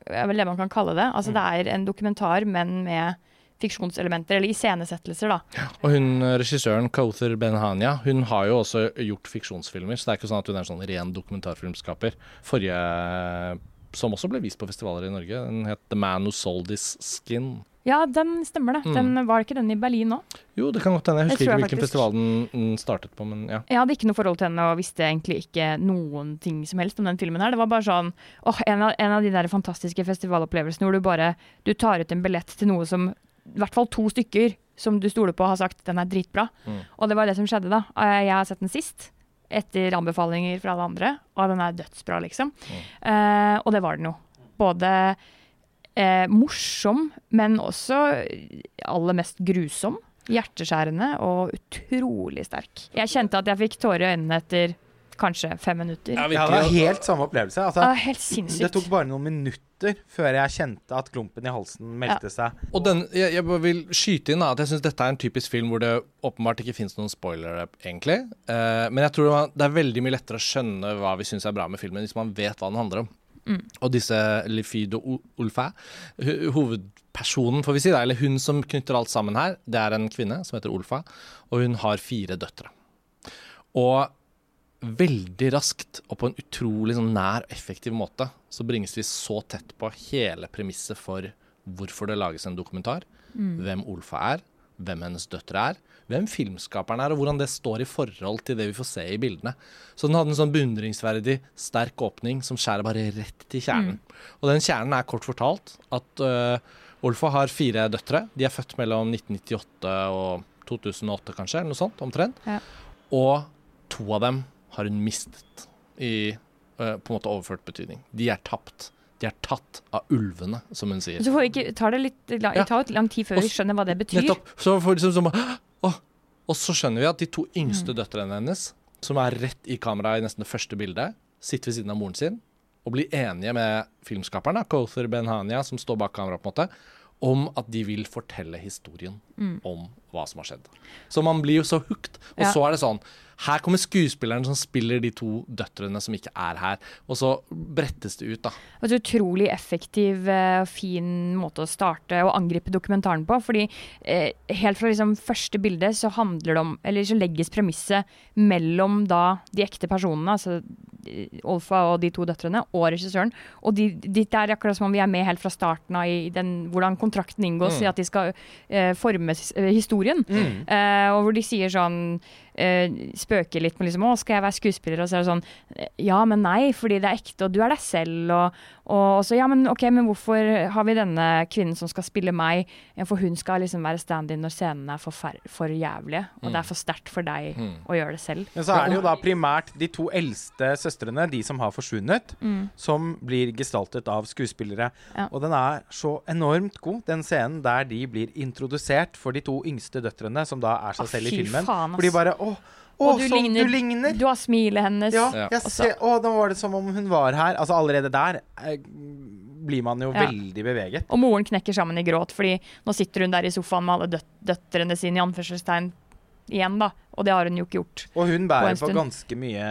[SPEAKER 3] er vel det man kan kalle det. Altså
[SPEAKER 1] Mm.
[SPEAKER 3] det er en dokumentar, men med fiksjonselementer, eller iscenesettelser, da.
[SPEAKER 1] Og hun eh, regissøren Kauther Benhania hun har jo også gjort fiksjonsfilmer, så det er ikke sånn at hun er en sånn ren dokumentarfilmskaper. Forrige som også ble vist på festivaler i Norge, den het The Man Who Sold His Skin.
[SPEAKER 3] Ja, den stemmer det.
[SPEAKER 1] Mm.
[SPEAKER 3] Den, var ikke den i Berlin nå?
[SPEAKER 1] Jo, det kan godt hende. Jeg husker
[SPEAKER 3] jeg
[SPEAKER 1] ikke hvilken festival den, startet på, men ja.
[SPEAKER 3] Jeg hadde ikke noe forhold til henne og visste egentlig ikke noen ting som helst om den filmen her. Det var bare sånn åh, en, av, en av de der fantastiske festivalopplevelsene hvor du bare du tar ut en billett til noe som i hvert fall to stykker som du stoler på har sagt den er dritbra.
[SPEAKER 1] Mm.
[SPEAKER 3] Og det var det som skjedde da. Jeg har sett den sist. Etter anbefalinger fra alle andre. Og den er dødsbra, liksom.
[SPEAKER 1] Mm.
[SPEAKER 3] Uh, og det var den jo. Både eh, morsom, men også aller mest grusom. Hjerteskjærende og utrolig sterk. Jeg kjente at jeg fikk tårer i øynene etter kanskje fem minutter.
[SPEAKER 1] Ja,
[SPEAKER 2] Ja, det var helt samme opplevelse. Altså,
[SPEAKER 3] Ah, helt
[SPEAKER 2] det tok bare noen minutter før jeg kjente at klumpen i halsen meldte seg.
[SPEAKER 1] Og den, jeg, jeg vil skyte inn at jeg syns dette er en typisk film hvor det åpenbart ikke fins noen spoilere, egentlig. Eh, men jeg tror det var- det er veldig mye lettere å skjønne hva vi syns er bra med filmen, hvis man vet hva den handler om.
[SPEAKER 3] Mm.
[SPEAKER 1] Og disse Lifid og Ulfa, hovedpersonen, får vi si, det, eller hun som knytter alt sammen her, det er en kvinne som heter Ulfa, og hun har fire døtre. Og veldig raskt og på en utrolig sånn nær og effektiv måte så bringes vi så tett på hele premisset for hvorfor det lages en dokumentar,
[SPEAKER 3] Mm.
[SPEAKER 1] hvem Olfa er, hvem hennes døtre er, hvem filmskaperen er, og hvordan det står i forhold til det vi får se i bildene. Så den hadde en sånn beundringsverdig sterk åpning som skjærer bare rett til kjernen. Og den kjernen er kort fortalt at uh, Olfa har fire døtre. De er født mellom 1998 og 2008, kanskje, eller noe sånt, omtrent.
[SPEAKER 3] Ja.
[SPEAKER 1] Og to av dem har hun mistet i uh, på en måte overført betydning. De er tapt. De er tatt av ulvene, som hun sier.
[SPEAKER 3] Så får ikke, tar det litt, la-
[SPEAKER 1] Ja.
[SPEAKER 3] tar lang tid før
[SPEAKER 1] Og
[SPEAKER 3] vi skjønner hva det betyr.
[SPEAKER 1] Nettopp. Så får liksom sånn og, Og så skjønner vi at de to yngste døtrene hennes, som er rett i kamera i nesten det første bildet, sitter ved siden av moren sin og blir enige med filmskaperen, Kother Benhania, som står bak kameraet, på en måte, om at de vil fortelle historien om hva som har skjedd. Så man blir jo så hooked. Og
[SPEAKER 3] Ja.
[SPEAKER 1] så er det sånn Her kommer skuespilleren som spiller de to døtrene som ikke er her. Og så brettes det ut, da.
[SPEAKER 3] Og så utrolig effektiv og fin måte å starte og angripe dokumentaren på. fordi eh, helt fra liksom første bilde så handler det om Eller så legges premisset mellom da de ekte personene, altså eh, Olfa og de to døtrene, og regissøren. Og de, de, det er akkurat som om vi er med helt fra starten av i den, hvordan kontrakten inngås
[SPEAKER 1] Mm.
[SPEAKER 3] i at de skal eh, forme historien. Mm. Eh, og hvor de sier sånn eh, Spøker litt med liksom 'Å, skal jeg være skuespiller?' Og så er det sånn eh, Ja, men nei, fordi det er ekte, og du er deg selv. Og, og så ja, men ok, men hvorfor har vi denne kvinnen som skal spille meg? Ja, for hun skal liksom være stand-in når scenene er for, for jævlige, og det er for sterkt for deg
[SPEAKER 1] Mm.
[SPEAKER 3] å gjøre det selv.
[SPEAKER 2] Men så er det jo da primært de to eldste søstrene, de som har forsvunnet,
[SPEAKER 3] Mm.
[SPEAKER 2] som blir gestaltet av skuespillere.
[SPEAKER 3] Ja.
[SPEAKER 2] Og den er så enormt god, den scenen der de blir introdusert for de to yngste døtrene, som da er seg selv i filmen.
[SPEAKER 3] faen, ass.
[SPEAKER 2] For de bare Å, å
[SPEAKER 3] Og du
[SPEAKER 2] sånn
[SPEAKER 3] ligner-
[SPEAKER 2] du ligner!
[SPEAKER 3] Du har smilet hennes.
[SPEAKER 2] Ja,
[SPEAKER 1] Ja.
[SPEAKER 2] jeg ser, å, da var det som om hun var her. Altså Allerede der eh, blir man jo
[SPEAKER 3] Ja.
[SPEAKER 2] veldig beveget.
[SPEAKER 3] Og moren knekker sammen i gråt, fordi nå sitter hun der i sofaen med alle døt døtrene sine, i anførselstegn, igjen, da. Og det har hun jo ikke gjort.
[SPEAKER 2] Og hun
[SPEAKER 3] På
[SPEAKER 2] bærer
[SPEAKER 3] en
[SPEAKER 2] på ganske mye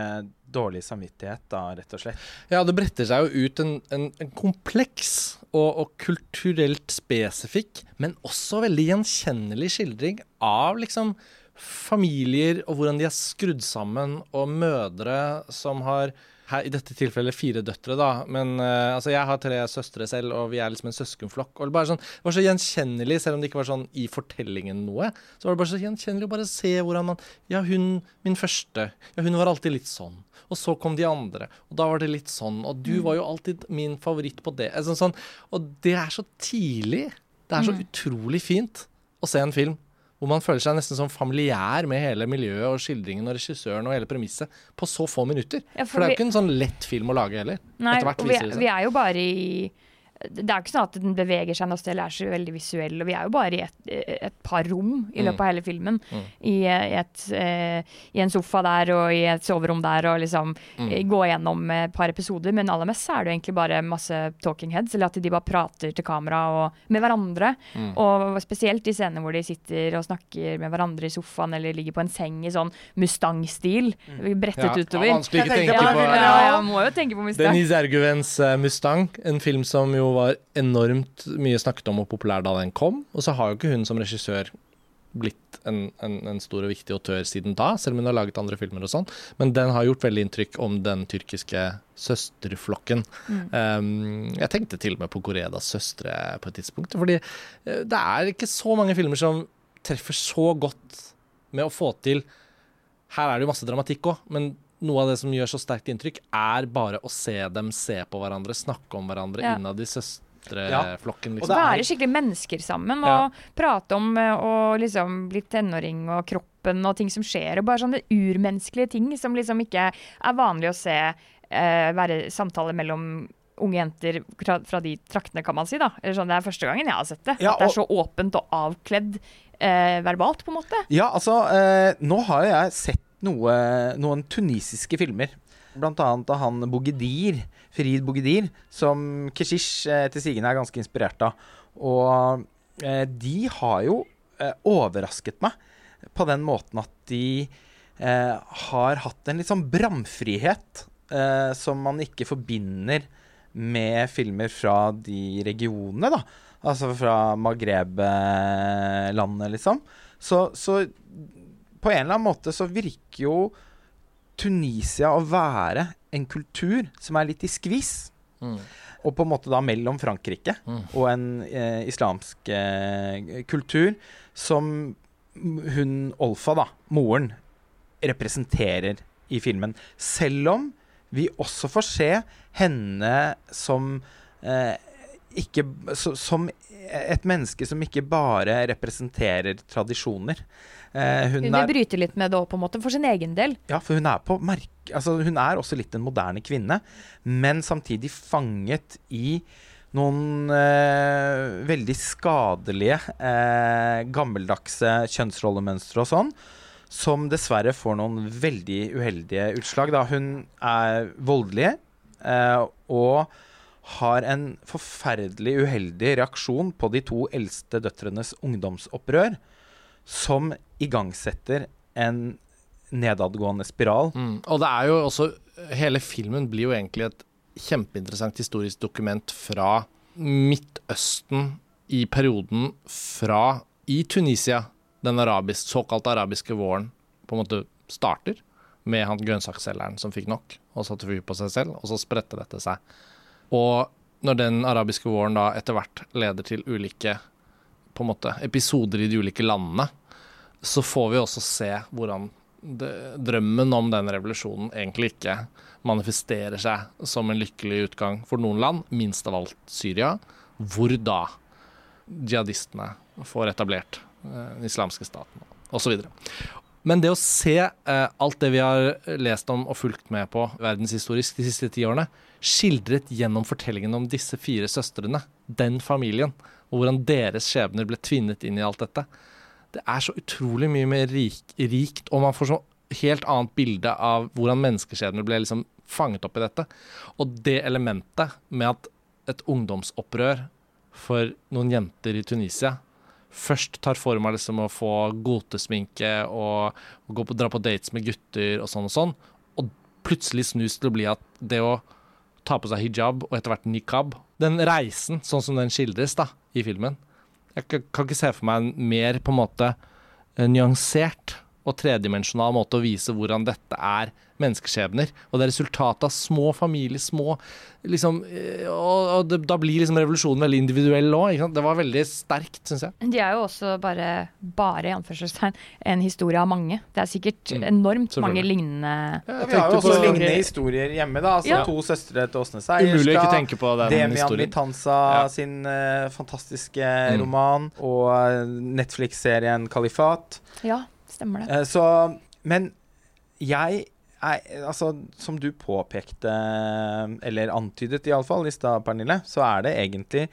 [SPEAKER 2] dårlig samvittighet, da, rett og slett.
[SPEAKER 1] Ja, det bretter seg jo ut en, en, en kompleks og, og kulturelt spesifikk, men også veldig gjenkjennelig skildring av liksom familier og hvordan de er skrudd sammen, og mødre som har her, I dette tilfellet fire døtre, da. Men uh, altså, jeg har tre søstre selv, og vi er liksom en søskenflokk. Og det, bare sånn, det var så gjenkjennelig, selv om det ikke var sånn i fortellingen noe. Så var det bare så gjenkjennelig å bare se hvordan man Ja, hun min første. Ja, hun var alltid litt sånn. Og så kom de andre, og da var det litt sånn. Og du var jo alltid min favoritt på det. Altså, sånn, og det er så tidlig. Det er så utrolig fint å se en film hvor man føler seg nesten sånn familiær med hele miljøet og skildringen og regissøren og hele premisset på så få minutter.
[SPEAKER 3] Ja,
[SPEAKER 1] for, det er jo ikke en sånn lett film å lage heller.
[SPEAKER 3] Nei, vi, vi er jo bare i Det er ikke sånn at den beveger seg noe sted eller er så veldig visuell. Og vi er jo bare i et, et par rom i løpet av hele filmen.
[SPEAKER 1] Mm.
[SPEAKER 3] I, et, eh, I en sofa der og i et soverom der og liksom
[SPEAKER 1] Mm.
[SPEAKER 3] eh, gå gjennom et par episoder. Men aller mest er det jo egentlig bare masse talking heads, eller at de bare prater til kamera og med hverandre.
[SPEAKER 1] Mm.
[SPEAKER 3] Og spesielt de scenene hvor de sitter og snakker med hverandre i sofaen eller ligger på en seng i sånn Mustang-stil, brettet
[SPEAKER 1] Mm. Ja,
[SPEAKER 3] utover.
[SPEAKER 1] vanskelig ikke tenke på.
[SPEAKER 3] Ja, ja, må jo tenke på Mustang.
[SPEAKER 1] Denise Erguvens eh, Mustang, en film som jo var enormt mye snakket om og populær da den kom. Og så har jo ikke hun som regissør blitt en, en, en stor og viktig autør siden da, selv om hun har laget andre filmer og sånn. Men den har gjort veldig inntrykk om den tyrkiske søsterflokken. Um, jeg tenkte til og med på Koredas søstre på et tidspunkt. Fordi eh, det er ikke så mange filmer som treffer så godt med å få til Her er det jo masse dramatikk òg, men noe av det som gjør så sterkt inntrykk, er bare å se dem se på hverandre, snakke om hverandre
[SPEAKER 3] Ja.
[SPEAKER 1] innad i søstreflokken.
[SPEAKER 2] Og
[SPEAKER 1] Liksom.
[SPEAKER 2] det er-
[SPEAKER 3] Være skikkelig mennesker sammen
[SPEAKER 1] Ja.
[SPEAKER 3] og prate om å og liksom bli tenåring og kroppen og ting som skjer. Og bare sånne urmenneskelige ting som liksom ikke er vanlig å se eh, være samtale mellom unge jenter fra, fra de traktene, kan man si. da. Eller sånn, Det er første gangen jeg har sett det.
[SPEAKER 2] Ja,
[SPEAKER 3] At det er så åpent og avkledd eh, verbalt, på en måte.
[SPEAKER 2] Ja, altså eh, Nå har jeg sett noe, noen tunisiske filmer. Blant annet av han Bogedir, Ferid Bogedir, som Keshish eh, til sigende er ganske inspirert av. Og eh, de har jo eh, overrasket meg på den måten at de har hatt en litt sånn bramfrihet som man ikke forbinder med filmer fra de regionene, da. Altså fra Maghreb-landet, liksom. Så, så på en eller annen måte så virker jo Tunisia å være en kultur som er litt i skvis. Og på en måte da mellom Frankrike og en eh, islamsk eh, kultur som hun Olfa, da, moren, representerer i filmen. Selv om vi også får se henne som eh, ikke så, Som et menneske som ikke bare representerer tradisjoner. Eh,
[SPEAKER 3] Hun
[SPEAKER 2] hun
[SPEAKER 3] vil bryte litt med det òg, på en måte, for sin egen del.
[SPEAKER 2] ja, for hun er på merk... Altså, hun er også litt en moderne kvinne, men samtidig fanget i noen eh, veldig skadelige, eh, gammeldagse kjønnsrollemønstre og sånn, som dessverre får noen veldig uheldige utslag. Da. Hun er voldelig eh, og har en forferdelig uheldig reaksjon på de to eldste døtrenes ungdomsopprør, som igangsetter en nedadgående spiral.
[SPEAKER 1] Mm. Og det er jo også Hele filmen blir jo egentlig et kjempeinteressant historisk dokument fra Midtøsten i perioden fra i Tunisia, den arabisk, såkalt arabiske våren, på en måte starter med han grønnsaksselgeren som fikk nok og satte fyr på seg selv, og så spredte dette seg. Og når den arabiske våren da etter hvert leder til ulike på en måte, episoder i de ulike landene, så får vi også se hvordan det, drømmen om den revolusjonen egentlig ikke manifesterer seg som en lykkelig utgang for noen land, minst av alt Syria, hvor da jihadistene får etablert eh, den islamske staten osv. Men det å se eh, alt det vi har lest om og fulgt med på verdenshistorisk de siste ti årene, skildret gjennom fortellingen om disse fire søstrene, den familien, og hvordan deres skjebner ble tvinnet inn i alt dette, det er så utrolig mye mer rik, rikt, og man får så helt annet bilde av hvordan menneskeskjebner ble liksom fanget opp i dette. Og det elementet med at et ungdomsopprør for noen jenter i Tunisia først tar form av liksom å få gotesminke og, og på, dra på dates med gutter og sånn og sånn, og plutselig snus til å bli at det å ta på seg hijab og etter hvert nikab Den reisen, sånn som den skildres da i filmen, jeg kan ikke se for meg en mer på en måte eh, nyansert og tredimensjonal måte å vise hvordan dette er menneskeskjebner. Og det er resultatet av små familier, små liksom, eh, Og, og det, da blir liksom revolusjonen veldig individuell òg. Det var veldig sterkt, syns jeg.
[SPEAKER 3] De er jo også bare, bare i anførselstegn, en historie av mange. Det er sikkert
[SPEAKER 1] Mm,
[SPEAKER 3] enormt mange lignende
[SPEAKER 2] Ja, vi har jo også
[SPEAKER 1] på-
[SPEAKER 2] lignende historier hjemme. da Altså
[SPEAKER 3] Ja.
[SPEAKER 2] To søstre til Åsne
[SPEAKER 1] Umulig å ikke tenke på den
[SPEAKER 2] Demian
[SPEAKER 1] historien.
[SPEAKER 2] Vitanza
[SPEAKER 1] Ja.
[SPEAKER 2] sin uh, fantastiske
[SPEAKER 1] Mm.
[SPEAKER 2] roman. Og eh, Netflix-serien Kalifat.
[SPEAKER 3] Ja, stemmer det.
[SPEAKER 2] Eh, så Men jeg er Altså, som du påpekte, eller antydet iallfall i stad, Pernille, så er det egentlig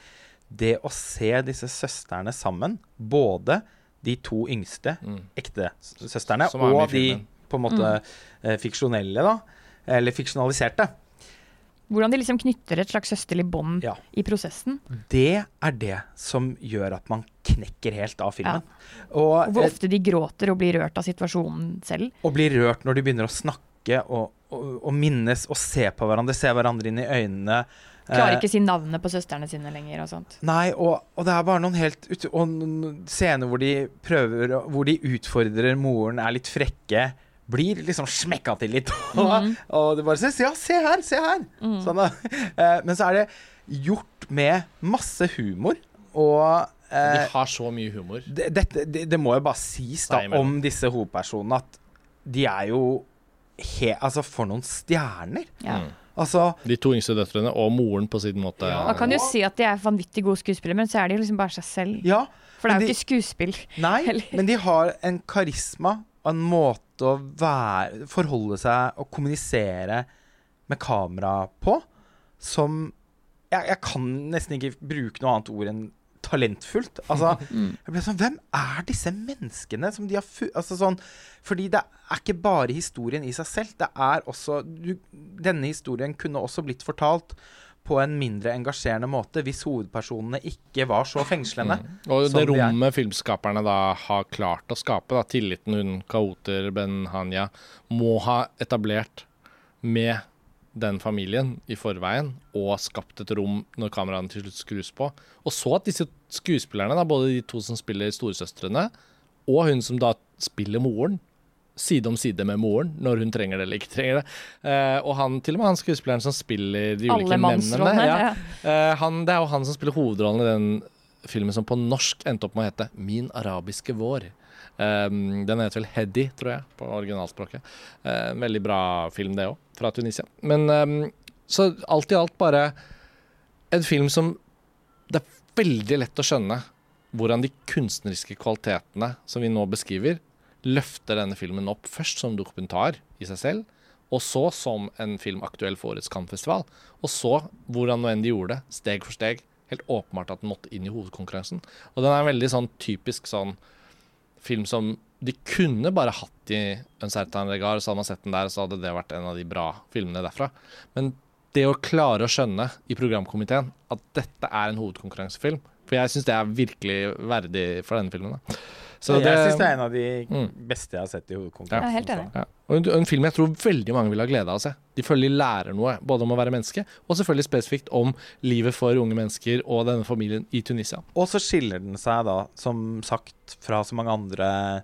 [SPEAKER 2] det å se disse søstrene sammen, både de to yngste
[SPEAKER 1] Mm.
[SPEAKER 2] ekte søstrene og de på en måte mm. fiksjonelle, da. Eller fiksjonaliserte.
[SPEAKER 3] Hvordan de liksom knytter et slags søsterlig bånd
[SPEAKER 2] Ja.
[SPEAKER 3] i prosessen.
[SPEAKER 2] Det er det som gjør at man knekker helt av filmen. Og,
[SPEAKER 3] Og hvor
[SPEAKER 2] eh,
[SPEAKER 3] ofte de gråter og blir rørt av situasjonen selv.
[SPEAKER 2] og blir rørt når de begynner å snakke og, og, og minnes og se på hverandre, se hverandre inn i øynene.
[SPEAKER 3] Klarer
[SPEAKER 2] ikke
[SPEAKER 3] ikke si navnet på søstrene sine lenger og sånt.
[SPEAKER 2] Nei, og, og det er bare noen helt ut, scener hvor de prøver Hvor de utfordrer moren, er litt frekke. Blir liksom smekka til litt. Og, og det bare se, Ja, se her! Se her! Sånn, da. Eh, men så er det gjort med masse humor. Og eh,
[SPEAKER 1] De har så mye humor.
[SPEAKER 2] det, det, det, det må jo bare sies da om disse hovedpersonene at de er jo he, Altså, for noen stjerner.
[SPEAKER 3] Ja.
[SPEAKER 1] Mm.
[SPEAKER 2] Altså
[SPEAKER 1] De to yngste døtrene og moren på sin måte.
[SPEAKER 3] Man kan jo si at de er vanvittig gode skuespillere, men så er de jo liksom bare seg selv.
[SPEAKER 2] Ja.
[SPEAKER 3] For det er
[SPEAKER 2] jo
[SPEAKER 3] jo ikke skuespill.
[SPEAKER 2] Nei, men de har en karisma og en måte å være, forholde seg og kommunisere med kamera på som jeg, jeg kan nesten ikke bruke noe annet ord enn talentfullt. Altså, jeg ble sånn Hvem er disse menneskene som de har. Altså sånn Fordi det er ikke bare historien i seg selv. Det er også du, Denne historien kunne også blitt fortalt på en mindre engasjerende måte hvis hovedpersonene ikke var så fengslende.
[SPEAKER 1] Og
[SPEAKER 2] som
[SPEAKER 1] rommet
[SPEAKER 2] de er.
[SPEAKER 1] filmskaperne da har klart å skape, da, tilliten hun Kaoter Benhanya må ha etablert med den familien i forveien, og skapt et rom når kameraene til slutt skrus på. Og så at disse skuespillerne, da, både de to som spiller storesøstrene, og hun som da spiller moren, side om side med moren når hun trenger det eller ikke trenger det. Eh, og han, til og med han skuespilleren som spiller de ulike mennene. Ja. Eh, han, det er jo han som spiller hovedrollen i den filmen som på norsk endte opp med å hete 'Min arabiske vår'. Um, den heter vel 'Heddy', tror jeg, på originalspråket. Uh, veldig bra film, det òg, fra Tunisia. Men um, så alt i alt bare en film som Det er veldig lett å skjønne hvordan de kunstneriske kvalitetene som vi nå beskriver, løfter denne filmen opp først som dokumentar i seg selv, og så som en film aktuell for årets Cannes-festival. Og så, hvordan nå enn de gjorde det, steg for steg, helt åpenbart at den måtte inn i hovedkonkurransen. Og den er en veldig sånn typisk sånn film som de kunne bare hatt i Uncertain regard, så hadde man sett den der, så hadde det vært en av de bra filmene derfra. Men det å klare å skjønne i programkomiteen at dette er en hovedkonkurransefilm For jeg syns det er virkelig verdig for denne filmen. Da. Så
[SPEAKER 2] jeg
[SPEAKER 1] det-
[SPEAKER 2] syns det er en av de
[SPEAKER 1] Mm.
[SPEAKER 2] beste jeg har sett i
[SPEAKER 3] Ja,
[SPEAKER 2] hovedkonkurransen.
[SPEAKER 3] helt.
[SPEAKER 1] Ja. Og en, en film jeg tror veldig mange vil ha glede av å se. De føler de lærer noe, både om å være menneske, og selvfølgelig spesifikt om livet for unge mennesker og denne familien i Tunisia.
[SPEAKER 2] Og så skiller den seg da, som sagt, fra så mange andre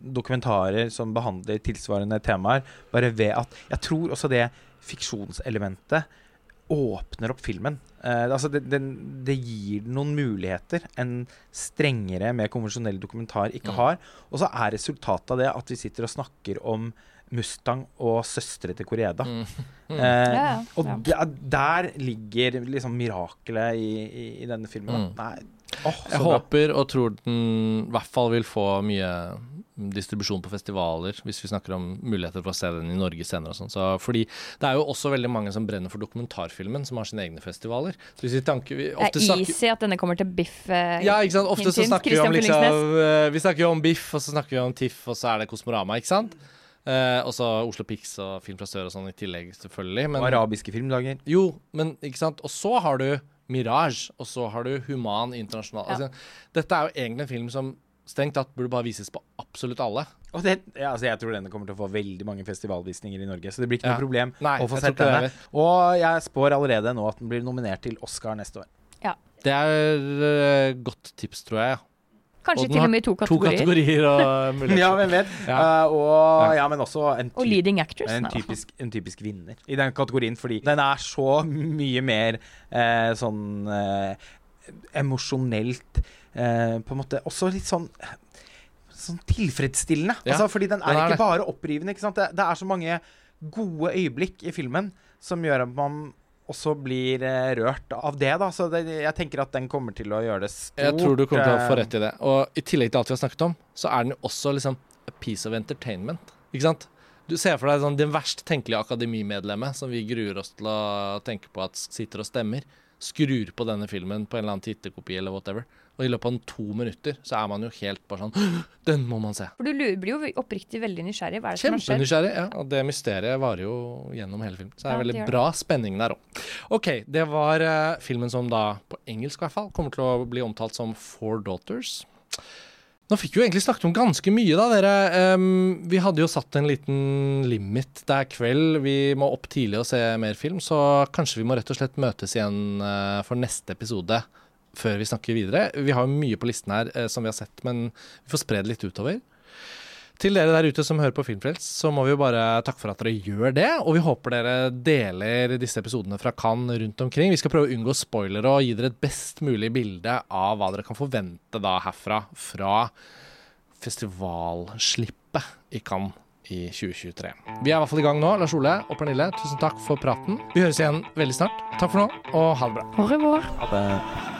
[SPEAKER 2] dokumentarer som behandler tilsvarende temaer, bare ved at Jeg tror også det fiksjonselementet åpner opp filmen. Eh, altså det, det, det gir noen muligheter en strengere, mer konvensjonell dokumentar ikke
[SPEAKER 1] Mm.
[SPEAKER 2] har. Og så er resultatet av det at vi sitter og snakker om Mustang og søstre til Koreda.
[SPEAKER 1] Mm. Mm.
[SPEAKER 2] Eh,
[SPEAKER 3] Ja, ja,
[SPEAKER 2] og
[SPEAKER 3] ja.
[SPEAKER 2] der, der ligger liksom mirakelet i, i, i denne filmen.
[SPEAKER 1] Mm.
[SPEAKER 2] Nei, så
[SPEAKER 1] Jeg
[SPEAKER 2] bra.
[SPEAKER 1] håper og tror den i hvert fall vil få mye distribusjon på festivaler, hvis vi snakker om muligheter for å se den i Norge senere. og sånn. Så, fordi det er jo også veldig mange som brenner for dokumentarfilmen, som har sine egne festivaler. Så hvis vi tanker, vi,
[SPEAKER 3] Det
[SPEAKER 1] ofte
[SPEAKER 3] er
[SPEAKER 1] snakker,
[SPEAKER 3] easy at denne kommer til Biff. eh,
[SPEAKER 1] ja, ikke sant? Ofte så
[SPEAKER 3] Hint,
[SPEAKER 1] snakker vi om liksom eh, Vi snakker jo om Biff, og så snakker vi om Tiff, og så er det Kosmorama, ikke sant? Eh, og så Oslo Pix og Film fra sør og sånn i tillegg, selvfølgelig.
[SPEAKER 2] Og arabiske filmdager.
[SPEAKER 1] jo, men ikke sant? Og så har du Mirage, og så har du Human Internasjonal.
[SPEAKER 3] Ja.
[SPEAKER 1] Altså, dette er jo egentlig en film som strengt tatt burde bare vises på absolutt alle.
[SPEAKER 2] Og det, ja, altså jeg tror denne kommer til å få veldig mange festivalvisninger i Norge, så det blir ikke
[SPEAKER 1] Ja.
[SPEAKER 2] noe problem
[SPEAKER 1] Nei,
[SPEAKER 2] å få sett denne. Og jeg spår allerede nå at den blir nominert til Oscar neste år.
[SPEAKER 1] Det er uh, godt tips, tror jeg.
[SPEAKER 3] Kanskje
[SPEAKER 1] Og
[SPEAKER 3] til og med i to
[SPEAKER 1] To
[SPEAKER 3] kategorier.
[SPEAKER 1] kategorier og muligheter.
[SPEAKER 2] Ja, hvem vet?
[SPEAKER 1] Ja.
[SPEAKER 2] Uh, og ja, men også en,
[SPEAKER 3] Og leading actress.
[SPEAKER 2] en, typisk, en typisk vinner i den kategorien, fordi den er så mye mer uh, sånn uh, emosjonelt eh, På en måte også litt sånn Sånn tilfredsstillende.
[SPEAKER 1] Ja,
[SPEAKER 2] altså, fordi den er,
[SPEAKER 1] den er
[SPEAKER 2] ikke
[SPEAKER 1] det.
[SPEAKER 2] bare opprivende. Ikke sant? Det, det er så mange gode øyeblikk i filmen som gjør at man også blir eh, rørt av det. da Så det, jeg tenker at den kommer til å gjøre det stort.
[SPEAKER 1] Jeg tror du kommer til å få
[SPEAKER 2] eh,
[SPEAKER 1] rett i det. Og i tillegg til alt vi har snakket om, så er den jo også liksom a piece of entertainment. Ikke sant? Du ser for deg sånn det verst tenkelige akademimedlemmet som vi gruer oss til å tenke på at sitter og stemmer, skrur på denne filmen på en eller annen tittekopi eller whatever. Og i løpet av to minutter så er man jo helt bare sånn «Åh, Den må man se.
[SPEAKER 3] For du blir jo oppriktig veldig nysgjerrig. Hva er det som har skjedd?
[SPEAKER 1] Kjempenysgjerrig. Ja, og det mysteriet varer jo gjennom hele filmen. Så det er
[SPEAKER 3] Ja,
[SPEAKER 1] veldig
[SPEAKER 3] det.
[SPEAKER 1] bra spenning der òg. OK, det var uh, filmen som da, på engelsk i hvert fall, kommer til å bli omtalt som Four Daughters. Nå fikk vi jo egentlig snakket om ganske mye, da, dere. Um, vi hadde jo satt en liten limit. Det er kveld, vi må opp tidlig og se mer film, så kanskje vi må rett og slett møtes igjen uh, for neste episode før vi snakker videre. Vi har mye på listen her eh, som vi har sett, men vi får spre det litt utover. Til dere der ute som hører på Filmfrelst, så må vi jo bare takke for at dere gjør det. Og vi håper dere deler disse episodene fra Cannes rundt omkring. Vi skal prøve å unngå spoilere og gi dere et best mulig bilde av hva dere kan forvente da herfra, fra festivalslippet i Cannes i 2023. Vi er i hvert fall i gang nå. Lars Ole og Pernille, tusen takk for praten. Vi høres igjen veldig snart. Takk for nå, og ha det bra.
[SPEAKER 2] Ha det.